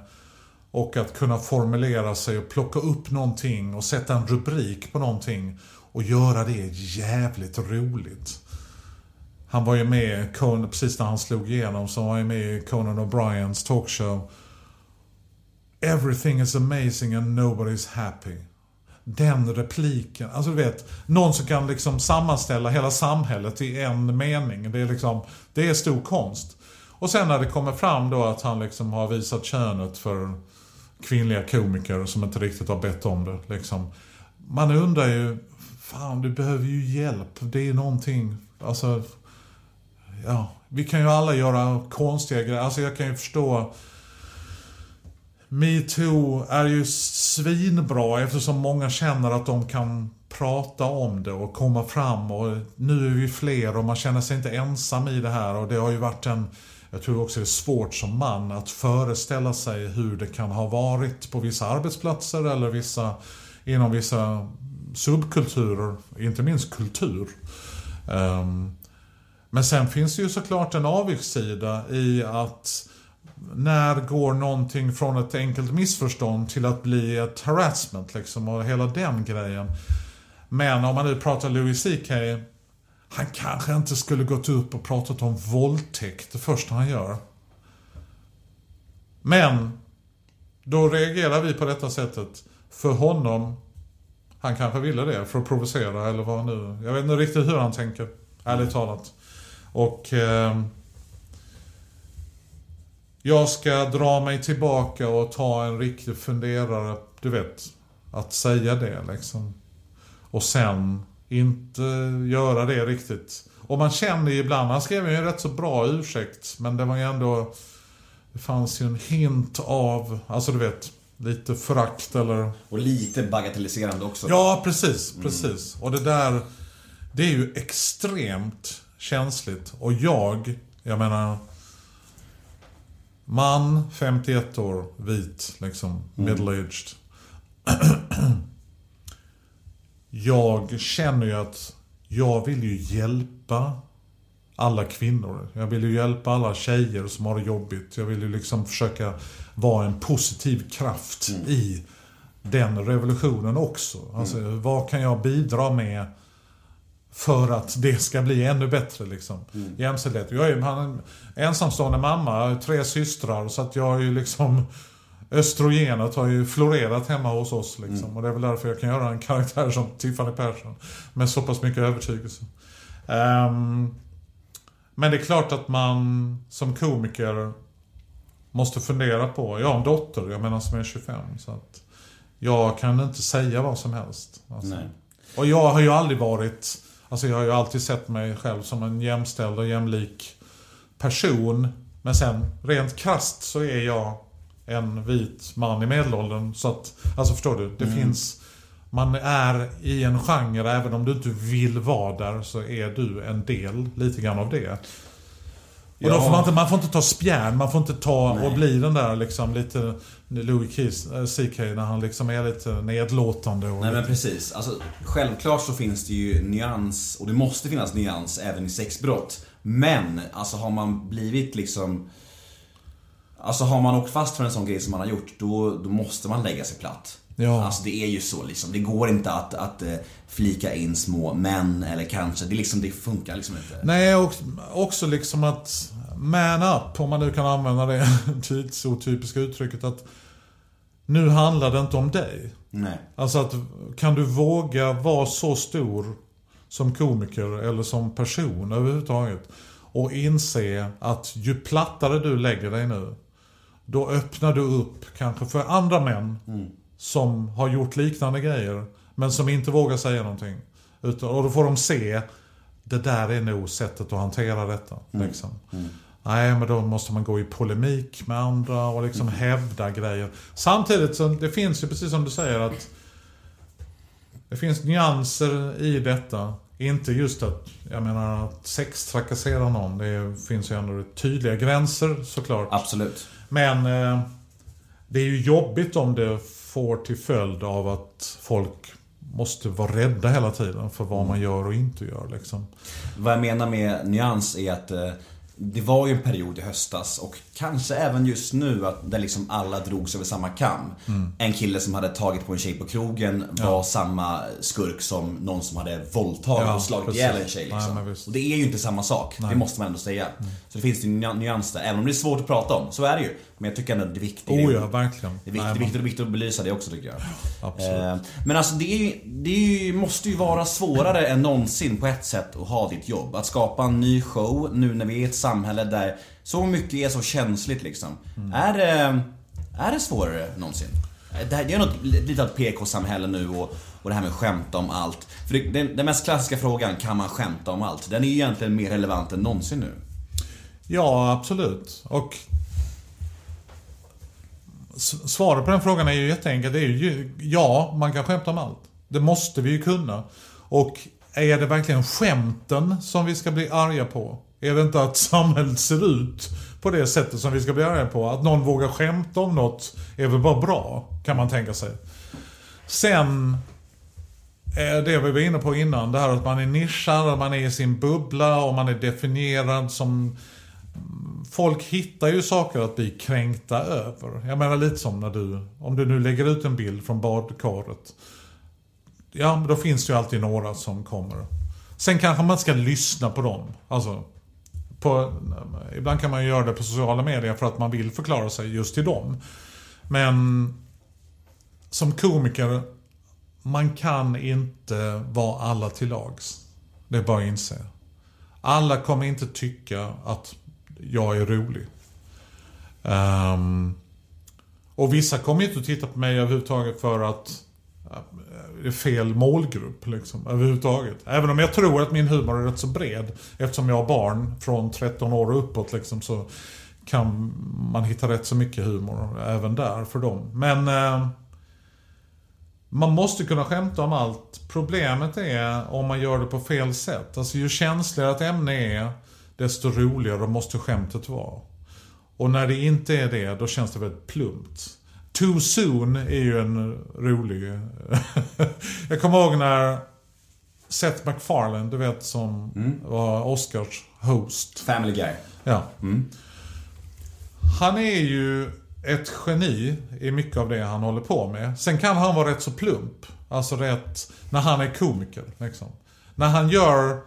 D: Och att kunna formulera sig och plocka upp någonting och sätta en rubrik på någonting. Och göra det jävligt roligt. Han var ju med, Conan, precis när han slog igenom, så var han ju med i Conan O'Briens talkshow. Everything is amazing and nobody's happy. Den repliken, alltså du vet, någon som kan liksom sammanställa hela samhället i en mening. Det är liksom, det är stor konst. Och sen när det kommer fram då att han liksom har visat könet för kvinnliga komiker som inte riktigt har bett om det. Liksom. Man undrar ju, fan du behöver ju hjälp. Det är någonting, alltså, ja, vi kan ju alla göra konstiga grejer. Alltså jag kan ju förstå Metoo är ju svinbra eftersom många känner att de kan prata om det och komma fram och nu är vi fler och man känner sig inte ensam i det här och det har ju varit en jag tror också det är svårt som man att föreställa sig hur det kan ha varit på vissa arbetsplatser eller vissa, inom vissa subkulturer, inte minst kultur. Um, men sen finns det ju såklart en avigsida i att när går någonting från ett enkelt missförstånd till att bli ett harassment liksom och hela den grejen. Men om man nu pratar Louis CK, han kanske inte skulle gått upp och pratat om våldtäkt det första han gör. Men, då reagerar vi på detta sättet. För honom, han kanske ville det för att provocera eller vad nu. Jag vet inte riktigt hur han tänker, ärligt talat. Och... Eh, jag ska dra mig tillbaka och ta en riktig funderare, du vet, att säga det liksom. Och sen inte göra det riktigt. Och man känner ju ibland, han skrev ju en rätt så bra ursäkt, men det var ju ändå, det fanns ju en hint av, alltså du vet, lite förakt eller...
A: Och lite bagatelliserande också.
D: Ja, precis, precis. Mm. Och det där, det är ju extremt känsligt. Och jag, jag menar, man, 51 år, vit, liksom, mm. middle-aged. jag känner ju att jag vill ju hjälpa alla kvinnor. Jag vill ju hjälpa alla tjejer som har det jobbigt. Jag vill ju liksom försöka vara en positiv kraft mm. i den revolutionen också. Alltså, mm. vad kan jag bidra med för att det ska bli ännu bättre liksom. Mm. Jämställdhet. Jag är en ensamstående mamma, tre systrar, så att jag är ju liksom Östrogenet har ju florerat hemma hos oss liksom. Mm. Och det är väl därför jag kan göra en karaktär som Tiffany Persson. Med så pass mycket övertygelse. Um, men det är klart att man som komiker måste fundera på. Jag har en dotter, jag menar som är 25. Så att jag kan inte säga vad som helst. Alltså. Och jag har ju aldrig varit Alltså jag har ju alltid sett mig själv som en jämställd och jämlik person. Men sen rent krast så är jag en vit man i medelåldern. Så att, alltså förstår du? Det mm. finns... Man är i en genre, även om du inte vill vara där, så är du en del, lite grann av det. Och då får man, inte, man får inte ta spjärn, man får inte ta Nej. och bli den där liksom lite Louis CK när han liksom är lite nedlåtande. Och
A: Nej men precis. Alltså, självklart så finns det ju nyans, och det måste finnas nyans även i sexbrott. Men, alltså har man blivit liksom... Alltså har man åkt fast för en sån grej som man har gjort, då, då måste man lägga sig platt. Ja. Alltså det är ju så liksom. Det går inte att, att uh, flika in små män eller kanske. Det, liksom, det funkar liksom inte.
D: Nej, och också liksom att man up, om man nu kan använda det tidsotypiska uttrycket. att Nu handlar det inte om dig.
A: Nej.
D: Alltså att kan du våga vara så stor som komiker eller som person överhuvudtaget. Och inse att ju plattare du lägger dig nu. Då öppnar du upp kanske för andra män. Mm som har gjort liknande grejer. Men som inte vågar säga någonting. Utan, och då får de se, det där är nog sättet att hantera detta. Mm. Liksom. Mm. Nej, men då måste man gå i polemik med andra och liksom mm. hävda grejer. Samtidigt så det finns ju precis som du säger att det finns nyanser i detta. Inte just att, jag menar, att sextrakassera någon. Det finns ju ändå tydliga gränser såklart.
A: Absolut.
D: Men eh, det är ju jobbigt om det får till följd av att folk måste vara rädda hela tiden för vad man gör och inte gör. Liksom.
A: Vad jag menar med nyans är att eh, det var ju en period i höstas och kanske även just nu att där liksom alla drogs över samma kam. Mm. En kille som hade tagit på en tjej på krogen var ja. samma skurk som någon som hade våldtagit ja, och slagit ihjäl en tjej. Liksom. Nej, och det är ju inte samma sak, Nej. det måste man ändå säga. Mm. Så det finns ju nyans där, även om det är svårt att prata om. Så är det ju. Men jag tycker ändå det är viktigt.
D: Oh ja, verkligen.
A: Det är viktigt, Nej, viktigt, viktigt att belysa det också tycker jag.
D: Absolut. Eh,
A: men alltså det, är, det är, måste ju vara svårare än någonsin på ett sätt att ha ditt jobb. Att skapa en ny show nu när vi är i ett samhälle där så mycket är så känsligt liksom. Mm. Är, det, är det svårare någonsin? Det, här, det är något lite av ett PK-samhälle nu och, och det här med att skämta om allt. För det, den, den mest klassiska frågan, kan man skämta om allt? Den är ju egentligen mer relevant än någonsin nu.
D: Ja, absolut. Och Svaret på den frågan är ju jätteenkelt. Det är ju, ja, man kan skämta om allt. Det måste vi ju kunna. Och är det verkligen skämten som vi ska bli arga på? Är det inte att samhället ser ut på det sättet som vi ska bli arga på? Att någon vågar skämta om något är väl bara bra, kan man tänka sig. Sen det vi var inne på innan, det här att man är nischad, man är i sin bubbla och man är definierad som... Folk hittar ju saker att bli kränkta över. Jag menar lite som när du, om du nu lägger ut en bild från badkaret. Ja, men då finns det ju alltid några som kommer. Sen kanske man ska lyssna på dem. Alltså, på, ibland kan man ju göra det på sociala medier för att man vill förklara sig just till dem. Men som komiker, man kan inte vara alla till lags. Det är bara att inse. Alla kommer inte tycka att jag är rolig. Um, och vissa kommer inte att titta på mig överhuvudtaget för att är fel målgrupp liksom, överhuvudtaget. Även om jag tror att min humor är rätt så bred. Eftersom jag har barn från 13 år och uppåt liksom, så kan man hitta rätt så mycket humor även där för dem. Men eh, man måste kunna skämta om allt. Problemet är om man gör det på fel sätt. Alltså ju känsligare ett ämne är, desto roligare måste skämtet vara. Och när det inte är det, då känns det väldigt plumpt. Too soon är ju en rolig... jag kommer ihåg när Seth MacFarlane, du vet som var Oscars host.
A: Family Guy.
D: Ja. Han är ju ett geni i mycket av det han håller på med. Sen kan han vara rätt så plump. Alltså rätt, när han är komiker. Liksom. När han gör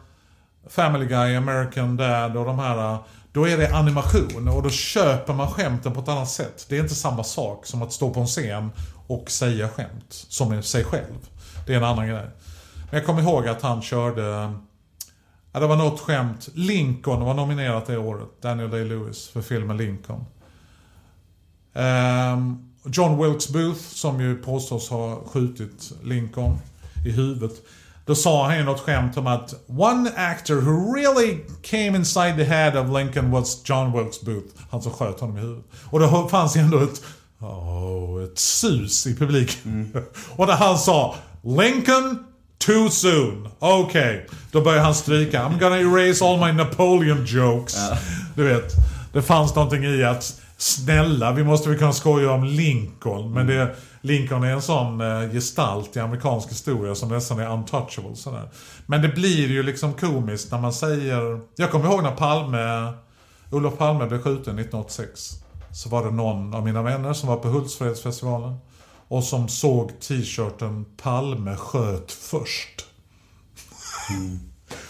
D: Family Guy, American Dad och de här. Då är det animation och då köper man skämten på ett annat sätt. Det är inte samma sak som att stå på en scen och säga skämt som sig själv. Det är en annan grej. Men jag kommer ihåg att han körde Ja, det var något skämt. Lincoln var nominerat det året. Daniel Day-Lewis för filmen Lincoln. Ehm, John Wilkes Booth, som ju påstås ha skjutit Lincoln i huvudet. Då sa han ju något skämt om att One actor who really came inside the head of Lincoln was John Wilkes Booth. Han som sköt honom i huvudet. Och det fanns ju ändå ett, oh, ett sus i publiken. Och när han sa Lincoln Too soon. Okej. Då börjar han stryka. I'm gonna erase all my Napoleon jokes. Du vet. Det fanns någonting i att Snälla, vi måste väl kunna skoja om Lincoln. Men det, Lincoln är en sån eh, gestalt i amerikansk historia som nästan är untouchable. Sådär. Men det blir ju liksom komiskt när man säger... Jag kommer ihåg när Palme... Olof Palme blev skjuten 1986. Så var det någon av mina vänner som var på Hultsfredsfestivalen. Och som såg t-shirten Palme sköt först.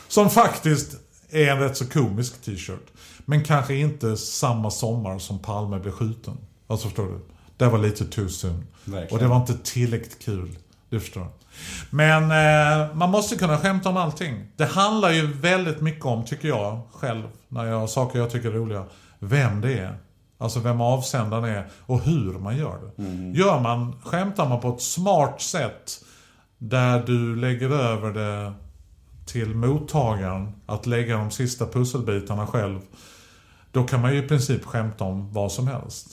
D: Som faktiskt är en rätt så komisk t-shirt. Men kanske inte samma sommar som Palme blev skjuten. Alltså förstår du? Det var lite too soon.
A: Verkligen.
D: Och det var inte tillräckligt kul. Du förstår. Men eh, man måste kunna skämta om allting. Det handlar ju väldigt mycket om, tycker jag själv, när jag har saker jag tycker är roliga, vem det är. Alltså vem avsändaren är och hur man gör det. Gör man, skämtar man på ett smart sätt där du lägger över det till mottagaren att lägga de sista pusselbitarna själv. Då kan man ju i princip skämta om vad som helst.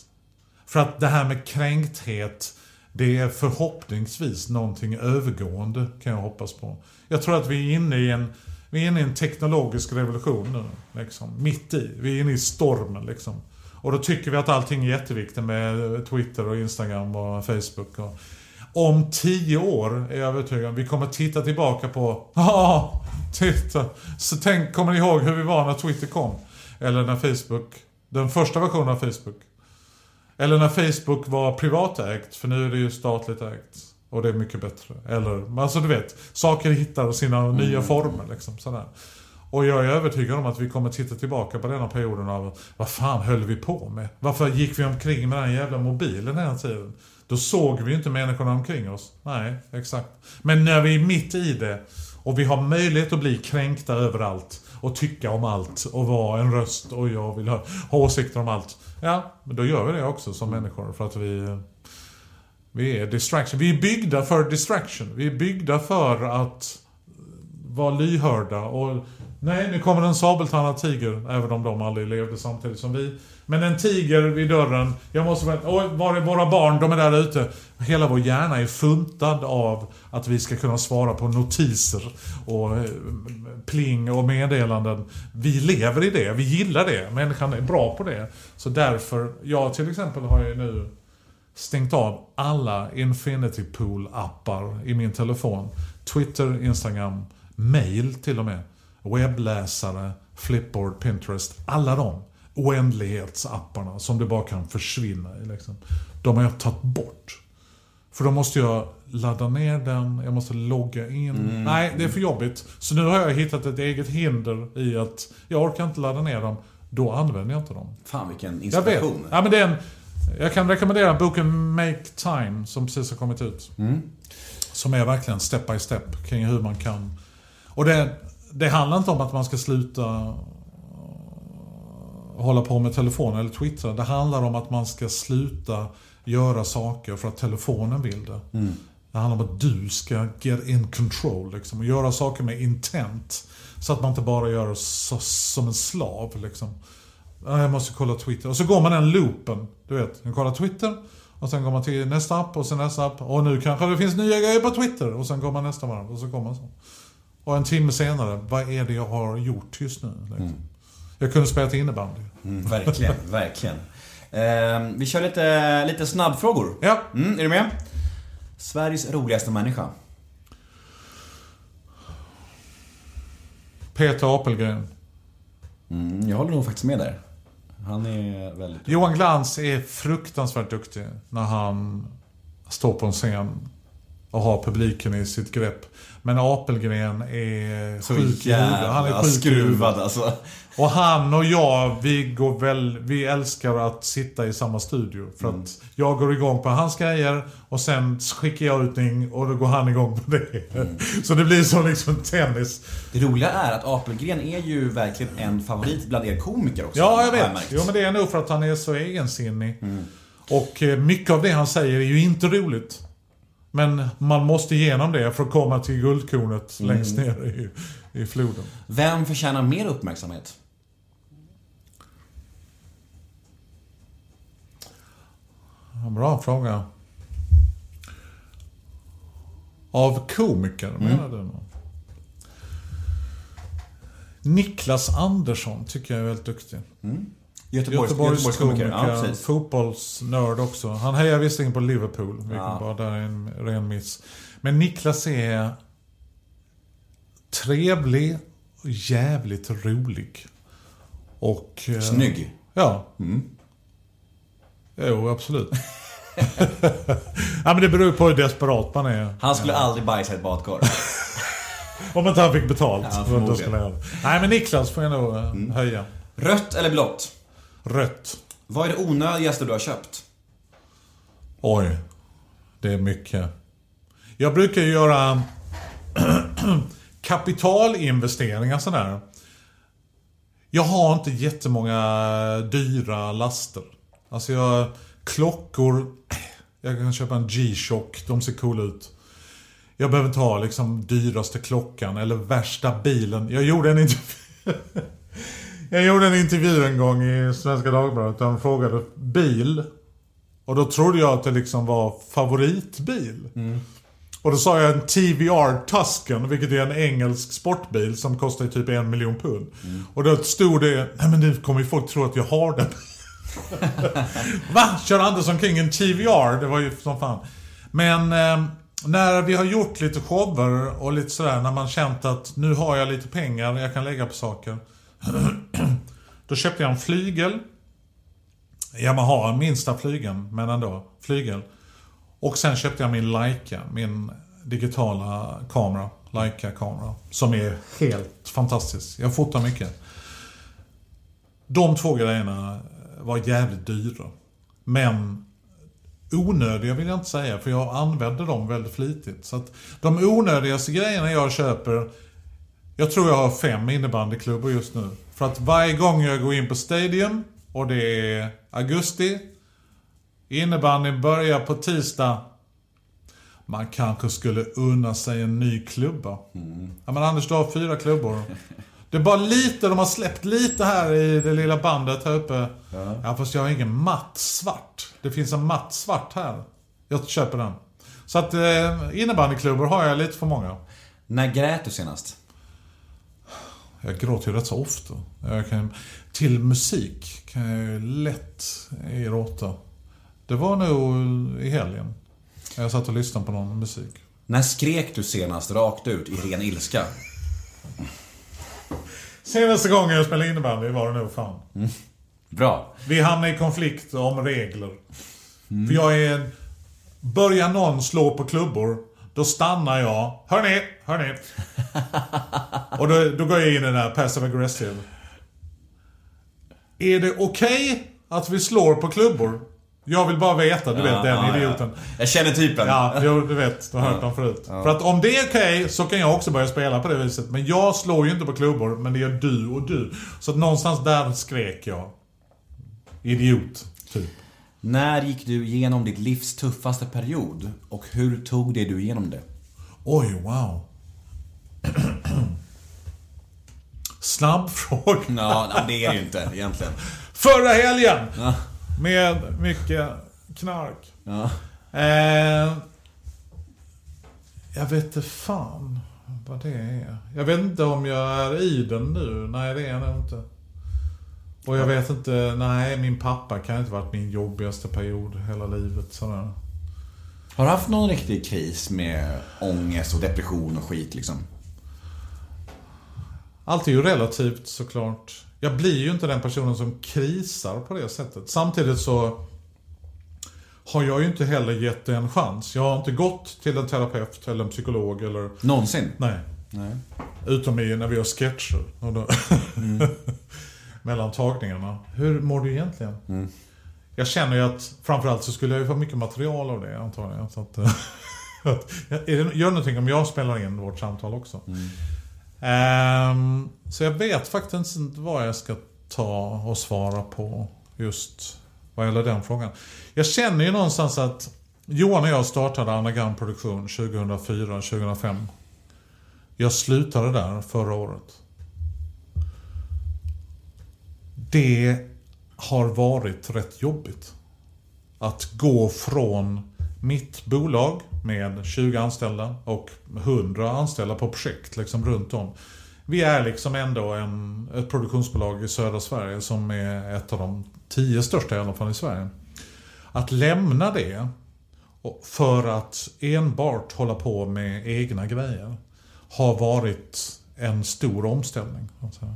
D: För att det här med kränkthet, det är förhoppningsvis någonting övergående kan jag hoppas på. Jag tror att vi är inne i en, vi är inne i en teknologisk revolution nu. Liksom, mitt i. Vi är inne i stormen liksom. Och då tycker vi att allting är jätteviktigt med Twitter och Instagram och Facebook. Och om tio år är jag övertygad om vi kommer titta tillbaka på Ja, titta. Så tänk, kommer ni ihåg hur vi var när Twitter kom? Eller när Facebook, den första versionen av Facebook. Eller när Facebook var privatägt, för nu är det ju statligt ägt. Och det är mycket bättre. Eller, alltså du vet, saker hittar sina nya former liksom. Sådär. Och jag är övertygad om att vi kommer titta tillbaka på denna perioden av vad fan höll vi på med? Varför gick vi omkring med den jävla mobilen hela tiden? Då såg vi ju inte människorna omkring oss. Nej, exakt. Men när vi är mitt i det och vi har möjlighet att bli kränkta överallt och tycka om allt och vara en röst och jag vill ha, ha åsikter om allt. Ja, men då gör vi det också som människor för att vi vi är distraction. Vi är byggda för distraction. Vi är byggda för att vara lyhörda och Nej, nu kommer en sabeltandad tiger, även om de aldrig levde samtidigt som vi. Men en tiger vid dörren. Jag måste vänta. oj, var är våra barn? De är där ute. Hela vår hjärna är funtad av att vi ska kunna svara på notiser och eh, pling och meddelanden. Vi lever i det, vi gillar det. Människan är bra på det. Så därför, jag till exempel har ju nu stängt av alla Infinity Pool-appar i min telefon. Twitter, Instagram, mail till och med. Webbläsare, Flipboard, Pinterest. Alla de oändlighetsapparna som det bara kan försvinna i. Liksom. De har jag tagit bort. För då måste jag ladda ner den, jag måste logga in. Nej, det är för jobbigt. Så nu har jag hittat ett eget hinder i att jag orkar inte ladda ner dem. Då använder jag inte dem.
A: Fan vilken
D: Jag vet.
A: inspiration.
D: Ja, men det är en, jag kan rekommendera boken Make Time som precis har kommit ut. Som är verkligen step by step kring hur man kan... Och det, det handlar inte om att man ska sluta eh, hålla på med telefon eller twittra. Det handlar om att man ska sluta göra saker för att telefonen vill det. Det handlar om att du ska get in control liksom, och göra saker med intent. Så att man inte bara gör så, som en slav. Liksom. Ja, Jag måste kolla Twitter. Och så går man den loopen. Du vet, man kollar Twitter. Och sen går man till nästa app och sen nästa app. Och nu kanske det finns nya grejer på Twitter. Och sen går man nästa varv och så går man så. Och en timme senare, vad är det jag har gjort just nu? Liksom? Jag kunde spela innebandy.
A: Mm, verkligen, verkligen. Ehm, vi kör lite, lite snabbfrågor.
D: Ja.
A: Mm, är du med? Sveriges roligaste människa?
D: Peter Apelgren.
A: Mm, jag håller nog faktiskt med där. Han är väldigt...
D: Johan Glans är fruktansvärt duktig när han står på en scen och har publiken i sitt grepp. Men Apelgren är
A: Så
D: sjuk i huvudet. Han är
A: jävla
D: sjuk
A: skruvad alltså.
D: Och han och jag, vi, går väl, vi älskar att sitta i samma studio. För
A: Mm.
D: att jag går igång på hans grejer och sen skickar jag ut någonting och då går han igång på det.
A: Mm.
D: Så det blir som liksom tennis.
A: Det roliga är att Apelgren är ju verkligen en favorit bland er komiker också.
D: Ja, jag vet. Jo, men det är nog för att han är så egensinnig. Och eh, mycket av det han säger är ju inte roligt. Men man måste igenom det för att komma till guldkornet längst ner i, i floden.
A: Vem förtjänar mer uppmärksamhet?
D: Bra fråga. Av komiker, menar du? Niklas Andersson tycker jag är väldigt duktig.
A: Göteborgs,
D: Göteborgs
A: komiker.
D: komiker,
A: Ja,
D: fotbollsnörd också. Han hejar visserligen på Liverpool, vilket
A: Ja.
D: bara där är en ren miss. Men Niklas är trevlig och jävligt rolig. Och... eh,
A: Snygg.
D: Ja. Jo, absolut. ja, men det beror på hur desperat man är.
A: Han skulle aldrig bajsa i ett badkar.
D: Om inte han fick betalt.
A: Ja.
D: Nej, men Niklas får jag nog eh, höja.
A: Rött eller blått?
D: Rött.
A: Vad är det onödigaste du har köpt?
D: Oj. Det är mycket. Jag brukar ju göra kapitalinvesteringar sådär. Jag har inte jättemånga dyra laster. Alltså jag... Klockor... Jag kan köpa en G-Shock, de ser coola ut. Jag behöver inte ha liksom dyraste klockan eller värsta bilen. Jag gjorde en intervju... Jag gjorde en intervju en gång i Svenska Dagbladet där de frågade bil. Och då trodde jag att det liksom var favoritbil. Och då sa jag en TVR Tusken, vilket är en engelsk sportbil som kostar typ en miljon pund. Och då stod det, nej men nu kommer ju folk tro att jag har den. Va? Kör Andersson kring en TVR? Det var ju som fan. Men eh, när vi har gjort lite shower och lite sådär, när man känt att nu har jag lite pengar jag kan lägga på saker. Då köpte jag en flygel. Yamaha, minsta flygeln, men ändå. Flygel. Och sen köpte jag min Leica, min digitala kamera. Leica-kamera. Som är helt fantastisk. Jag fotar mycket. De två grejerna var jävligt dyra. Men onödiga vill jag inte säga, för jag använder dem väldigt flitigt. Så att de onödigaste grejerna jag köper jag tror jag har fem innebandyklubbor just nu. För att varje gång jag går in på Stadium och det är augusti. Innebandyn börjar på tisdag. Man kanske skulle unna sig en ny klubba. Ja men Anders, du har fyra klubbor. Det är bara lite, de har släppt lite här i det lilla bandet här uppe. Ja, fast jag har ingen matt svart. Det finns en matt svart här. Jag köper den. Så att eh, innebandyklubbor har jag lite för många.
A: När grät du senast?
D: Jag gråter ju rätt så ofta. Kan, till musik kan jag ju lätt gråta. Det var nog i helgen. Jag satt och lyssnade på någon musik.
A: När skrek du senast rakt ut i ren ilska?
D: Senaste gången jag spelade innebandy var det nog fan.
A: Bra.
D: Vi hamnade i konflikt om regler. För jag är... en- Börjar någon slå på klubbor, då stannar jag. Hörni, hörni. Och då, då går jag in i den här passive aggressive. Är det okej att vi slår på klubbor? Jag vill bara veta, du vet den
A: ja,
D: idioten.
A: Jag känner typen.
D: Ja, jo, du vet. Du har hört dem förut. För att om det är okej så kan jag också börja spela på det viset. Men jag slår ju inte på klubbor, men det gör du och du. Så att någonstans där skrek jag. Idiot, typ.
A: När gick du igenom ditt livs tuffaste period? Och hur tog det du igenom det?
D: Oj, wow. Snabb fråga.
A: Ja, det är det ju inte egentligen.
D: Förra helgen!
A: Ja.
D: Med mycket knark.
A: Ja.
D: Eh, jag vet inte fan vad det är. Jag vet inte om jag är i den nu. Nej, det är jag nog inte. Och jag vet inte, nej min pappa kan inte varit min jobbigaste period hela livet. Sådär.
A: Har du haft någon riktig kris med ångest och depression och skit liksom?
D: Allt är ju relativt såklart. Jag blir ju inte den personen som krisar på det sättet. Samtidigt så har jag ju inte heller gett det en chans. Jag har inte gått till en terapeut eller en psykolog eller...
A: Någonsin?
D: Nej.
A: Nej.
D: Utom i när vi har sketcher. Och då, mellan tagningarna. Hur mår du egentligen? Jag känner ju att framförallt så skulle jag ju få mycket material av det antagligen. Så att, att, gör någonting om jag spelar in vårt samtal också. Ehm, så jag vet faktiskt inte vad jag ska ta och svara på just vad gäller den frågan. Jag känner ju någonstans att Johan och jag startade Anagram Produktion 2004-2005. Jag slutade där förra året. Det har varit rätt jobbigt. Att gå från mitt bolag med 20 anställda och 100 anställda på projekt liksom runt om. Vi är liksom ändå en, ett produktionsbolag i södra Sverige som är ett av de tio största i alla fall i Sverige. Att lämna det för att enbart hålla på med egna grejer har varit en stor omställning. Alltså.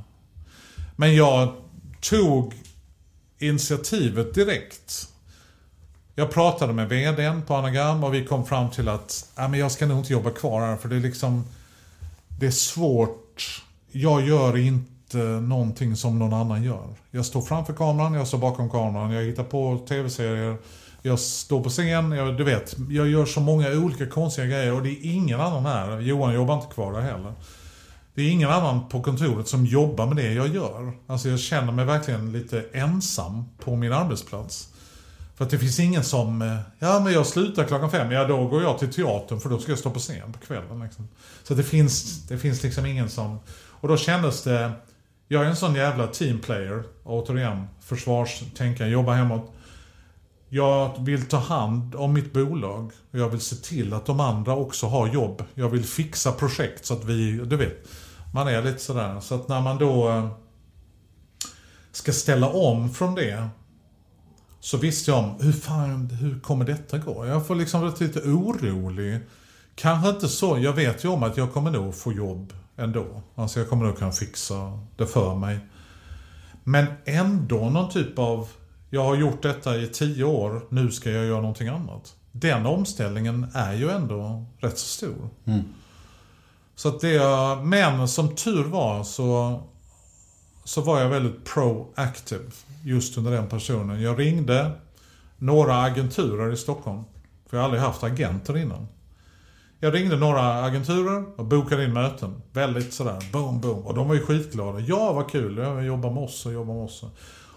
D: Men jag tog initiativet direkt. Jag pratade med VDn på Anagram och vi kom fram till att men jag ska nog inte jobba kvar här för det är liksom Det är svårt. Jag gör inte någonting som någon annan gör. Jag står framför kameran, jag står bakom kameran, jag hittar på tv-serier. Jag står på scen, jag, du vet, jag gör så många olika konstiga grejer och det är ingen annan här. Johan jobbar inte kvar där heller. Det är ingen annan på kontoret som jobbar med det jag gör. Alltså jag känner mig verkligen lite ensam på min arbetsplats. För att det finns ingen som, eh, ja men jag slutar klockan fem, ja då går jag till teatern för då ska jag stå på scen på kvällen. Liksom. Så det finns, det finns liksom ingen som, och då kändes det, jag är en sån jävla teamplayer, återigen, försvarstänkare, jobbar hemåt. Jag vill ta hand om mitt bolag. och Jag vill se till att de andra också har jobb. Jag vill fixa projekt så att vi, du vet. Man är lite sådär. Så att när man då eh, ska ställa om från det. Så visste jag om, hur fan, hur kommer detta gå? Jag får liksom vara lite orolig. Kanske inte så, jag vet ju om att jag kommer nog få jobb ändå. Alltså jag kommer nog kunna fixa det för mig. Men ändå någon typ av, jag har gjort detta i tio år, nu ska jag göra någonting annat. Den omställningen är ju ändå rätt så stor. Mm. Så att det, men som tur var så, så var jag väldigt proactive just under den personen. Jag ringde några agenturer i Stockholm. För jag har aldrig haft agenter innan. Jag ringde några agenturer och bokade in möten. Väldigt sådär, boom, boom. Och de var ju skitglada. Ja, vad kul. Jag jobbar med oss och jobbar med oss.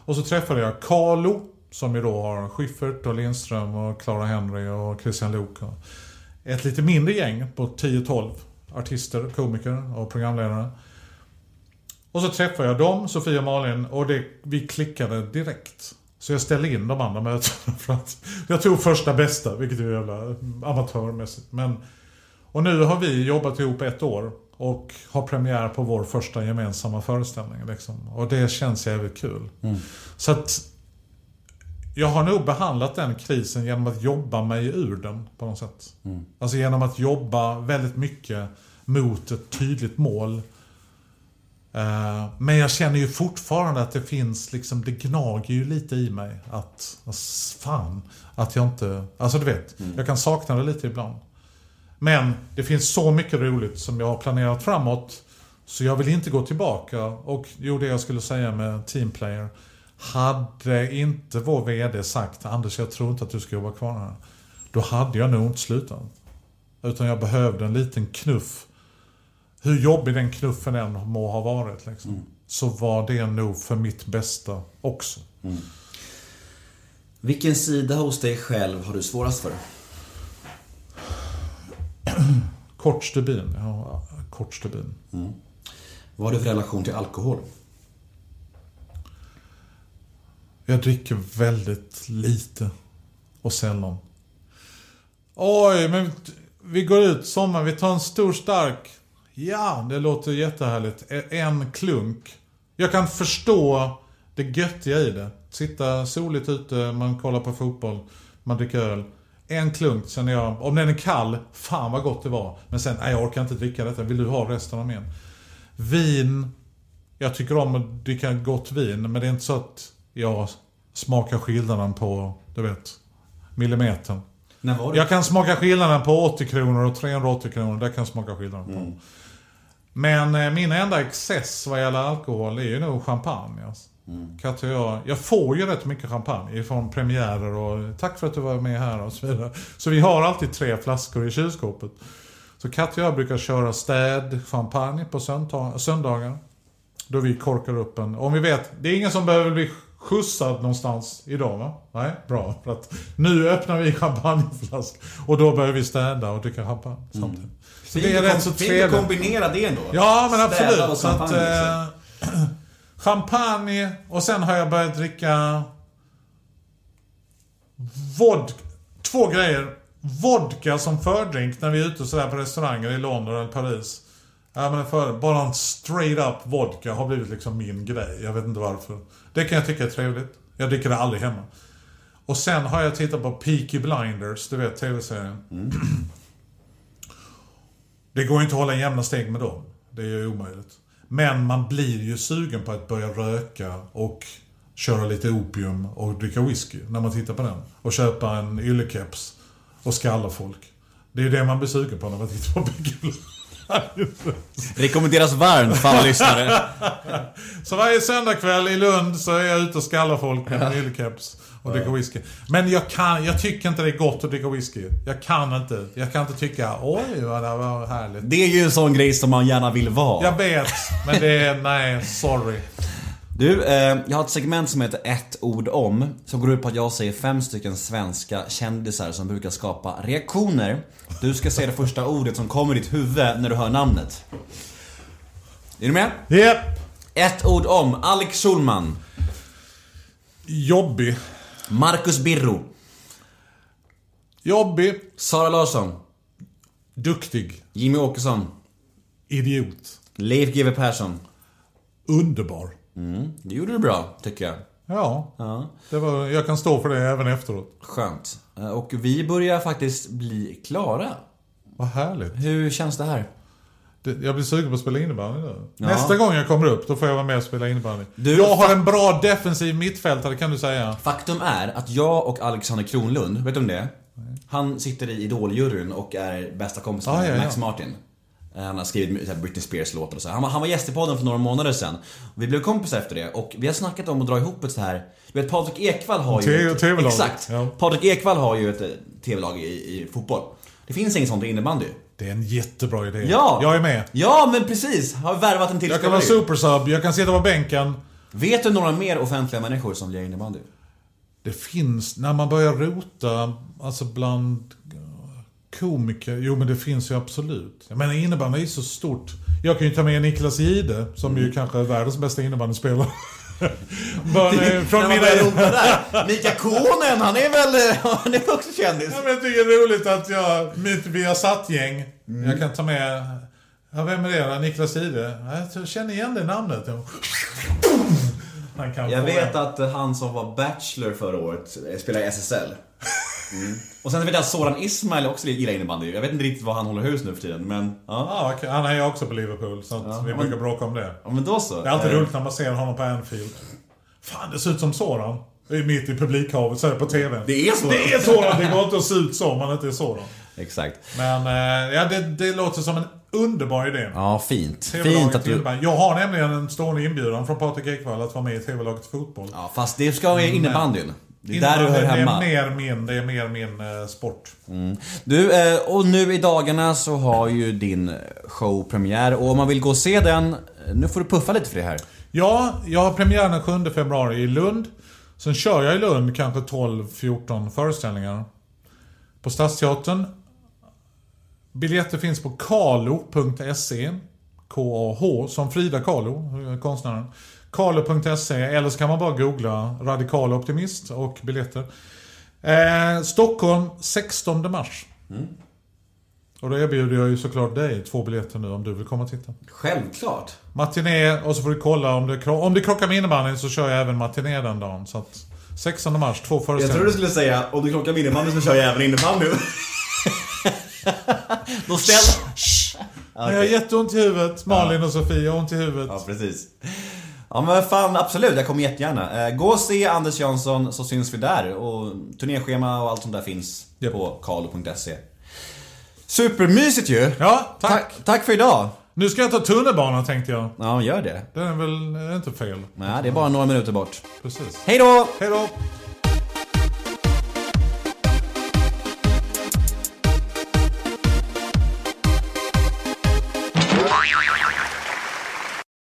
D: Och så träffade jag Carlo, som ju då har Schyffert och Lindström och Clara Henry och Christian Lok. och Ett lite mindre gäng på 10-12 artister, komiker och programledare. Och så träffade jag dem, Sofia och Malin, och det, vi klickade direkt. Så jag ställde in de andra mötena för att jag tog första bästa, vilket är jävla amatörmässigt. Men, och nu har vi jobbat ihop ett år och har premiär på vår första gemensamma föreställning. Liksom. Och det känns jävligt kul. Så att jag har nog behandlat den krisen genom att jobba mig ur den på något sätt. Alltså genom att jobba väldigt mycket mot ett tydligt mål. Eh, Men jag känner ju fortfarande att det finns, liksom, det gnager ju lite i mig att, fan, att jag inte, alltså du vet, jag kan sakna det lite ibland. Men det finns så mycket roligt som jag har planerat framåt. Så jag vill inte gå tillbaka. Och jo, det jag skulle säga med Teamplayer. Hade inte vår VD sagt Anders, jag tror inte att du ska jobba kvar här. Då hade jag nog inte slutat. Utan jag behövde en liten knuff. Hur jobbig den knuffen än må ha varit. Liksom, Så var det nog för mitt bästa också.
A: Vilken sida hos dig själv har du svårast för?
D: Kort stubin. Ja, kort stubin.
A: Vad har du för relation till alkohol?
D: Jag dricker väldigt lite och sällan. Oj, men vi går ut sommar, vi tar en stor stark. Ja, det låter jättehärligt. E- en klunk. Jag kan förstå det göttiga i det. Sitta soligt ute, man kollar på fotboll, man dricker öl. En klunk, känner jag, om den är kall, fan vad gott det var. Men sen, nej jag orkar inte dricka detta, vill du ha resten av min? Vin, jag tycker om att dricka gott vin, men det är inte så att jag smakar skillnaden på, du vet, millimetern.
A: När var det?
D: Jag kan smaka skillnaden på 80 kronor och 380 kronor. Det kan jag smaka skillnaden på. Men eh, min enda excess vad gäller alkohol är ju nog champagne. Alltså. Katte och jag, jag får ju rätt mycket champagne från premiärer och tack för att du var med här och så vidare. Så vi har alltid tre flaskor i kylskåpet. Så Katte och jag brukar köra städ champagne på söndag- söndagar. Då vi korkar upp en. Om vi vet, det är ingen som behöver bli skjutsad någonstans idag va? Nej, bra. För att nu öppnar vi champagneflask och då börjar vi städa och dricka champagne samtidigt. Så det är rätt så
A: Fint att
D: trevligt.
A: kombinera det ändå.
D: Ja, men absolut.
A: och
D: Så att,
A: champagne, liksom.
D: eh, champagne och sen har jag börjat dricka vodka. Två grejer. Vodka som fördrink när vi är ute sådär på restauranger i London eller Paris. Ja, men för, bara en straight up vodka har blivit liksom min grej. Jag vet inte varför. Det kan jag tycka är trevligt. Jag dricker det aldrig hemma. Och sen har jag tittat på Peaky Blinders, du vet tv-serien. Det går ju inte att hålla jämna steg med dem. Det är ju omöjligt. Men man blir ju sugen på att börja röka och köra lite opium och dricka whisky när man tittar på den. Och köpa en yllekeps och skalla folk. Det är ju det man blir sugen på när man tittar på Peaky Blinders.
A: Rekommenderas varmt för alla lyssnare.
D: Så varje söndagkväll i Lund så är jag ute och skallar folk med yllekeps och dricker whisky. Men jag, kan, jag tycker inte det är gott att dricka whisky. Jag kan inte. Jag kan inte tycka oj vad det var härligt.
A: Det är ju en sån grej som man gärna vill vara.
D: Jag vet, men det är, nej, sorry.
A: Du, eh, jag har ett segment som heter ett ord om. Som går ut på att jag säger fem stycken svenska kändisar som brukar skapa reaktioner. Du ska säga det första ordet som kommer i ditt huvud när du hör namnet. Är du med?
D: Japp.
A: Ett ord om Alex Schulman.
D: Jobbig.
A: Marcus Birro.
D: Jobbig.
A: Sara Larsson.
D: Duktig.
A: Jimmy Åkesson.
D: Idiot.
A: Leif GW Persson.
D: Underbar.
A: Mm, det gjorde du bra, tycker jag.
D: Ja,
A: Ja,
D: det var, jag kan stå för det även efteråt.
A: skönt. Eh, Och vi börjar faktiskt bli klara.
D: Vad härligt.
A: Hur känns det här?
D: Jag blir sugen på att spela innebandy nu.
A: Ja.
D: Nästa gång jag kommer upp, då får jag vara med och spela innebandy.
A: Du-
D: jag har en bra defensiv mittfältare kan du säga.
A: Faktum är att jag och Alexander Kronlund, vet du om det? Han sitter i Idoljuryn och är bästa kompis med
D: Ah, ja.
A: Max Martin. Eh, Han har skrivit Britney Spears-låtar och så. Han var, han var gäst i podden för några månader sedan. Vi blev kompisar efter det och vi har snackat om att dra ihop ett så här... Du vet Patrik Ekwall har ju...
D: TV-laget,
A: Exakt!
D: ja.
A: Patrik Ekwall har ju ett eh, TV-lag i, i fotboll. Det finns inget sånt i innebandy.
D: Det är en jättebra idé.
A: Ja!
D: Jag är med.
A: Ja, men precis! Har värvat en till
D: Jag kan vara supersub, jag kan sitta på bänken.
A: Vet du några mer offentliga människor som lirar innebandy?
D: Det finns, när man börjar rota, alltså bland Komiker, jo men det finns ju absolut. Jag menar innebandy är så stort. Jag kan ju ta med Niklas Jihde, som
A: Mm.
D: ju kanske är världens bästa innebandyspelare. Men, eh, från mina...
A: där. Mika Konen, han är väl, eh, han är också kändis?
D: Ja, men jag tycker det är roligt att jag, mitt Viasat-gäng,
A: Mm.
D: jag kan ta med... Ja, vem är det då? Niklas Jihde? Ja, Jag känner igen det namnet. Han kan
A: Jag vet att han som var Bachelor förra året spelar i SSL. Mm. Och sen vet jag att Soran Ismail också gillar innebandy. Jag vet inte riktigt var han håller hus nu för tiden, men ja.
D: Ja. Han är ju också på Liverpool, så
A: Ja,
D: vi
A: men-
D: brukar bråka om det.
A: ja men då så.
D: Det är alltid
A: Eh,
D: roligt när man ser honom på Anfield. Fan, det ser ut som Soran. Mitt i publikhavet, så är det på TV.
A: Det är Soran.
D: Det är Soran! Det går inte att se ut så om man inte är Soran.
A: Exakt.
D: Men eh, ja, det, det låter som en underbar idé.
A: Ja, fint. Fint att du...
D: Jag har nämligen en stående inbjudan från Patrik Ekwall att vara med i TV-laget fotboll.
A: Ja, fast det ska vara innebandyn. Det är där du hör hemma.
D: Det är mer min, det är mer min eh, sport.
A: Du, eh, och nu i dagarna så har ju din show premiär och om man vill gå och se den, nu får du puffa lite för det här.
D: Ja, jag har premiär den 7 februari i Lund. Sen kör jag i Lund kanske 12-14 föreställningar. På Stadsteatern. Biljetter finns på kalo.se. K-A-H, som Frida Kahlo, konstnären. Kalo.se, eller så kan man bara googla Radikal Optimist och biljetter. Eh, Stockholm 16 mars. Och då erbjuder jag ju såklart dig två biljetter nu om du vill komma och titta.
A: Självklart.
D: Matiné och så får du kolla om det, kro- om det krockar med innebandyn så kör jag även matiné den dagen. Så att 16 mars, två
A: Jag
D: föreställningar.
A: tror du skulle säga, om du klockar med innebandy så kör jag även innebandy. Då ställ...
D: Jag har jätteont i huvudet. Malin och Sofie har ont i huvudet.
A: Ja, precis. Ja men fan absolut, jag kommer jättegärna. Eh, Gå och se Anders Jansson så syns vi där. Och turnéschema och allt sånt där finns
D: Japp.
A: på kalo.se. Supermysigt ju!
D: Ja, tack.
A: tack! Tack för idag!
D: Nu ska jag ta tunnelbanan tänkte jag.
A: Ja, gör det.
D: Det är väl är inte fel.
A: Nej, det är bara några minuter bort.
D: Precis.
A: Hej då!
D: Hej då!